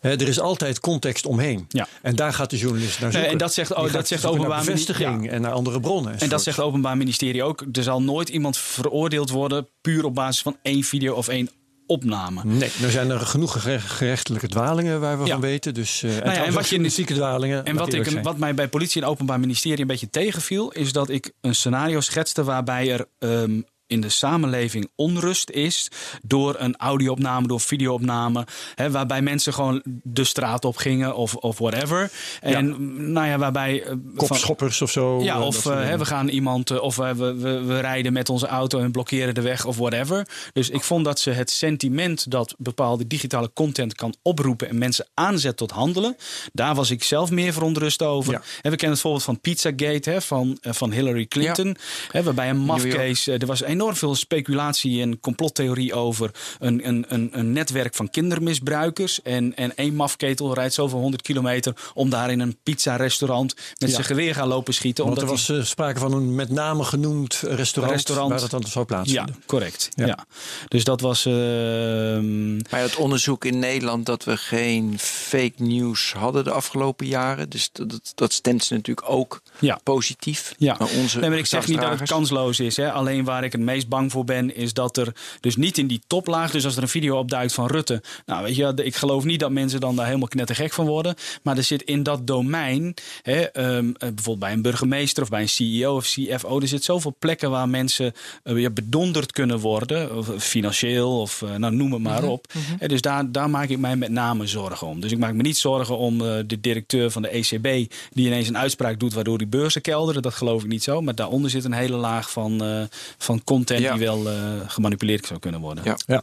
Er is altijd context omheen. Ja. En daar gaat de journalist naar Nee, zoeken. en dat zegt- oh, dat zegt naar Openbaar Ministerie- bevestiging en naar andere bronnen. En dat enzovoort. zegt het Openbaar Ministerie ook. Er zal nooit iemand veroordeeld worden puur op basis van één video of één opname. Nee, er zijn er genoeg gere- gerechtelijke dwalingen waar we Ja. van weten. Dus, eh en, en wat je- journalistieke dwalingen. En wat, ik, zijn. wat mij bij politie en openbaar ministerie een beetje tegenviel, is dat ik een scenario schetste waarbij er ehm, in de samenleving onrust is door een audio-opname, door videoopname, hè, waarbij mensen gewoon de straat op gingen of, of whatever. En nou ja, waarbij eh, van- Kopschoppers of zo. ja, of eh, hè, we gaan iemand, eh, of we, we, we rijden met onze auto en blokkeren de weg of whatever. Dus ik vond dat ze het sentiment dat bepaalde digitale content kan oproepen en mensen aanzet tot handelen, daar was ik zelf meer verontrust over. Ja. En we kennen het voorbeeld van Pizzagate hè, van, van Hillary Clinton, hè, waarbij een mafcase, er was enorm veel speculatie en complottheorie over een, een, een, een netwerk van kindermisbruikers. En, en één mafketel rijdt zoveel honderd kilometer om daar in een pizza-restaurant met Ja. zijn geweer gaan lopen schieten. Want er omdat was die- eh, sprake van een met name genoemd restaurant, Restaurant. waar dat dan zou ja, plaatsvinden. correct. Ja. Ja. Dus dat was. ehm, Maar het onderzoek in Nederland dat we geen fake news hadden de afgelopen jaren. Dus dat, dat, dat stemt ze natuurlijk ook Ja. positief. Ja, Maar onze nee, maar ik zeg niet dat het kansloos is. Hè. Alleen waar ik het meest bang voor ben, is dat er dus niet in die toplaag, dus als er een video opduikt van Rutte, nou weet je, ik geloof niet dat mensen dan daar helemaal knettergek van worden. Maar er zit in dat domein, hè, ehm, eh, bijvoorbeeld bij een burgemeester of bij een CEO of CFO, er zit zoveel plekken waar mensen eh, ja, bedonderd kunnen worden, of, eh, financieel of eh, nou, noem het maar Mhm, op. Hè, dus daar, daar maak ik mij met name zorgen om. Dus ik maak me niet zorgen om eh, de directeur van de ECB die ineens een uitspraak doet waardoor die beurzen kelderen. Dat geloof ik niet zo. Maar daaronder zit een hele laag van, eh, van content Ja. die wel eh, gemanipuleerd zou kunnen worden. Ja. Ja.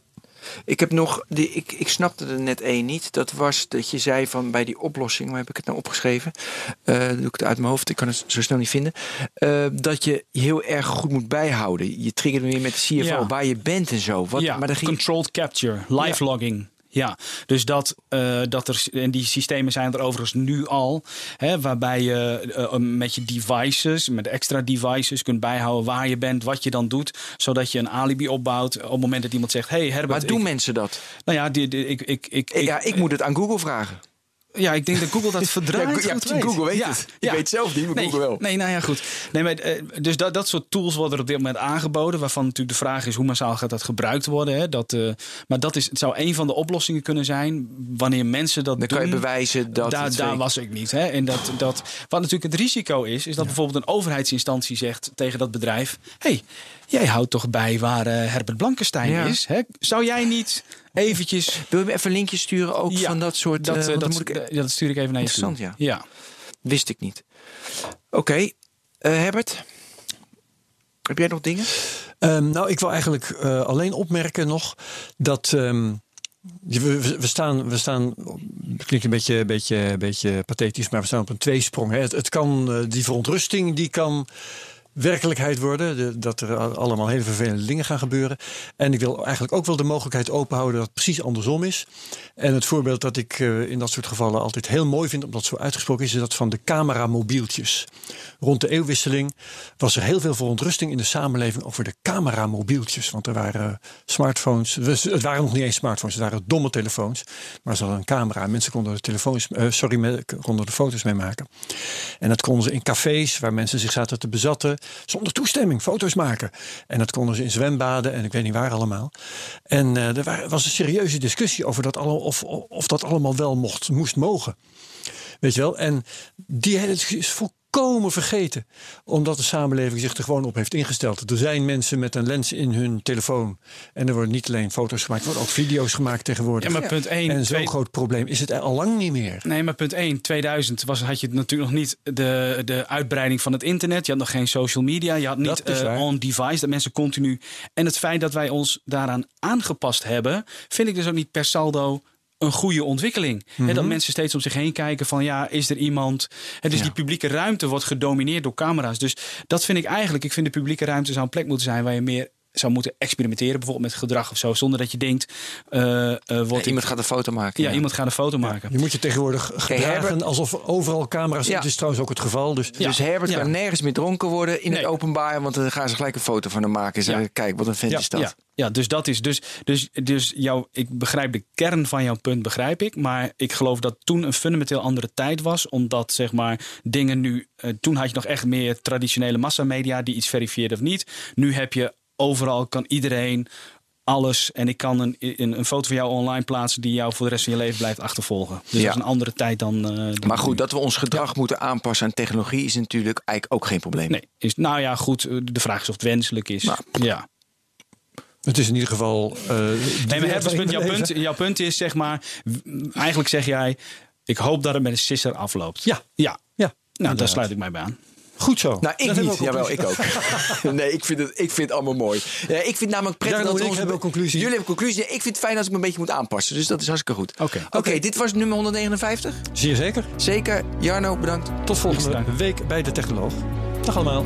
Ik heb nog, die, ik, ik snapte er net één niet. Dat was dat je zei van bij die oplossing, waar heb ik het nou opgeschreven? Eh doe ik het uit mijn hoofd, ik kan het zo snel niet vinden. Eh, dat je heel erg goed moet bijhouden. Je triggerde weer met de CFO, Ja. waar je bent en zo. Wat, ja, maar ging, controlled capture, live logging. Ja, dus dat, eh, dat er, en die systemen zijn er overigens nu al, hè, waarbij je eh, met je devices, met extra devices kunt bijhouden waar je bent, wat je dan doet, zodat je een alibi opbouwt op het moment dat iemand zegt, hey Herbert, maar doen ik- mensen dat? nou ja, die, die- ik, ik, ik, ja, ik moet het aan Google vragen. Ja, ik denk dat Google dat [laughs] verdraait. Ja, goed ja, Google weet het. Ik weet zelf niet, maar nee, Google wel. Nee, nou ja, goed. Nee, maar, eh, dus dat, dat soort tools worden op dit moment aangeboden. Waarvan natuurlijk de vraag is hoe massaal gaat dat gebruikt worden. Hè? Dat, eh, maar dat is, het zou een van de oplossingen kunnen zijn. Wanneer mensen dat Dan doen. kan je bewijzen dat daar, het daar was ik niet. Hè? En dat, dat, wat natuurlijk het risico is, is dat bijvoorbeeld een overheidsinstantie zegt tegen dat bedrijf: hey, jij houdt toch bij waar eh, Herbert Blankenstein Ja. is? Hè? Zou jij niet eventjes. [laughs] Wil je me even een linkje sturen ook Ja, van dat soort... Dat, eh, eh, dat, moet ik, ja, dat stuur ik even naar je toe. Interessant, ja. ja. Wist ik niet. Oké, eh, Herbert. Heb jij nog dingen? Ehm, nou, ik wil eigenlijk eh, alleen opmerken nog dat ehm, We, we- staan, we staan, het klinkt een beetje, beetje, beetje pathetisch, maar we staan op een tweesprong. Hè. Het, het kan, die verontrusting, die kan werkelijkheid worden. De- dat er al- allemaal hele vervelende dingen gaan gebeuren. En ik wil eigenlijk ook wel de mogelijkheid openhouden dat het precies andersom is. En het voorbeeld dat ik eh, in dat soort gevallen altijd heel mooi vind, omdat het zo uitgesproken is, is dat van de cameramobieltjes. Rond de eeuwwisseling was er heel veel verontrusting in de samenleving over de cameramobieltjes. Want er waren smartphones, het waren nog niet eens smartphones, het waren domme telefoons. Maar ze hadden een camera en mensen konden de, telefoons, eh, sorry, konden er foto's mee maken. En dat konden ze in cafés waar mensen zich zaten te bezatten, zonder toestemming foto's maken. En dat konden ze in zwembaden en ik weet niet waar allemaal. En eh, er wa- was een serieuze discussie over dat alle, of, of dat allemaal wel mocht, moest mogen. Weet je wel? En die hele discussie is volkomen vergeten. Omdat de samenleving zich er gewoon op heeft ingesteld. Er zijn mensen met een lens in hun telefoon. En er worden niet alleen foto's gemaakt, er worden ook video's gemaakt tegenwoordig. Ja, maar punt 1. en zo'n groot probleem is het al lang niet meer. Nee, maar punt 1, 2000 was, had je natuurlijk nog niet de, de uitbreiding van het internet. Je had nog geen social media. Je had niet is eh, on-device, dat mensen continu. En het feit dat wij ons daaraan aangepast hebben, vind ik dus ook niet per saldo een goede ontwikkeling. Mhm. dat mensen steeds om zich heen kijken van ja, is er iemand... Hè, dus Ja. die publieke ruimte wordt gedomineerd door camera's. Dus dat vind ik eigenlijk... Ik vind de publieke ruimte zou een plek moeten zijn waar je meer zou moeten experimenteren. Bijvoorbeeld met gedrag of zo. Zonder dat je denkt, eh, eh, Iemand gaat een foto maken. ja, iemand gaat een foto maken. Je moet je tegenwoordig gedragen Herbert- alsof overal camera's zijn. Ja. Dat is trouwens ook het geval. Dus Dus Herbert Ja. kan nergens meer dronken worden in het openbaar. Want dan gaan ze gelijk een foto van hem maken. En zeggen, Ja. kijk, wat een vent Ja, is dat. Ja, ja, dus dat is. Dus, dus, dus jouw, ik begrijp de kern van jouw punt, begrijp ik. Maar ik geloof dat toen een fundamenteel andere tijd was. Omdat zeg maar dingen nu. eh, toen had je nog echt meer traditionele massamedia die iets verifieerden of niet. Nu heb je overal kan iedereen alles. En ik kan een, een, een foto van jou online plaatsen die jou voor de rest van je leven blijft achtervolgen. Dus Ja. dat is een andere tijd dan. eh, dan Maar goed, nu. dat we ons gedrag moeten aanpassen aan technologie is natuurlijk eigenlijk ook geen probleem. Nee, is, nou ja, goed. eh, De vraag is of het wenselijk is. Nou, ja. het is in ieder geval. eh, de Nee, maar punt, we jouw, punt, [laughs] jouw punt is zeg maar. Eigenlijk zeg jij. Ik hoop dat het met een sisser afloopt. Ja. Ja. Ja, Nou, daar sluit ik mij bij aan. Goed zo. Nou, ik niet. Jawel, ik ook. [laughs] nee, ik vind, het, ik vind het allemaal mooi. Ja, ik vind het namelijk prettig dat we ons- hebben conclusie. Jullie hebben conclusie. Ik vind het fijn als ik me een beetje moet aanpassen. Dus dat is hartstikke goed. Oké. Oké, dit was nummer 159. Zeer zeker. Zeker. Jarno, bedankt. Tot volgende week bij de Technoloog. Dag allemaal.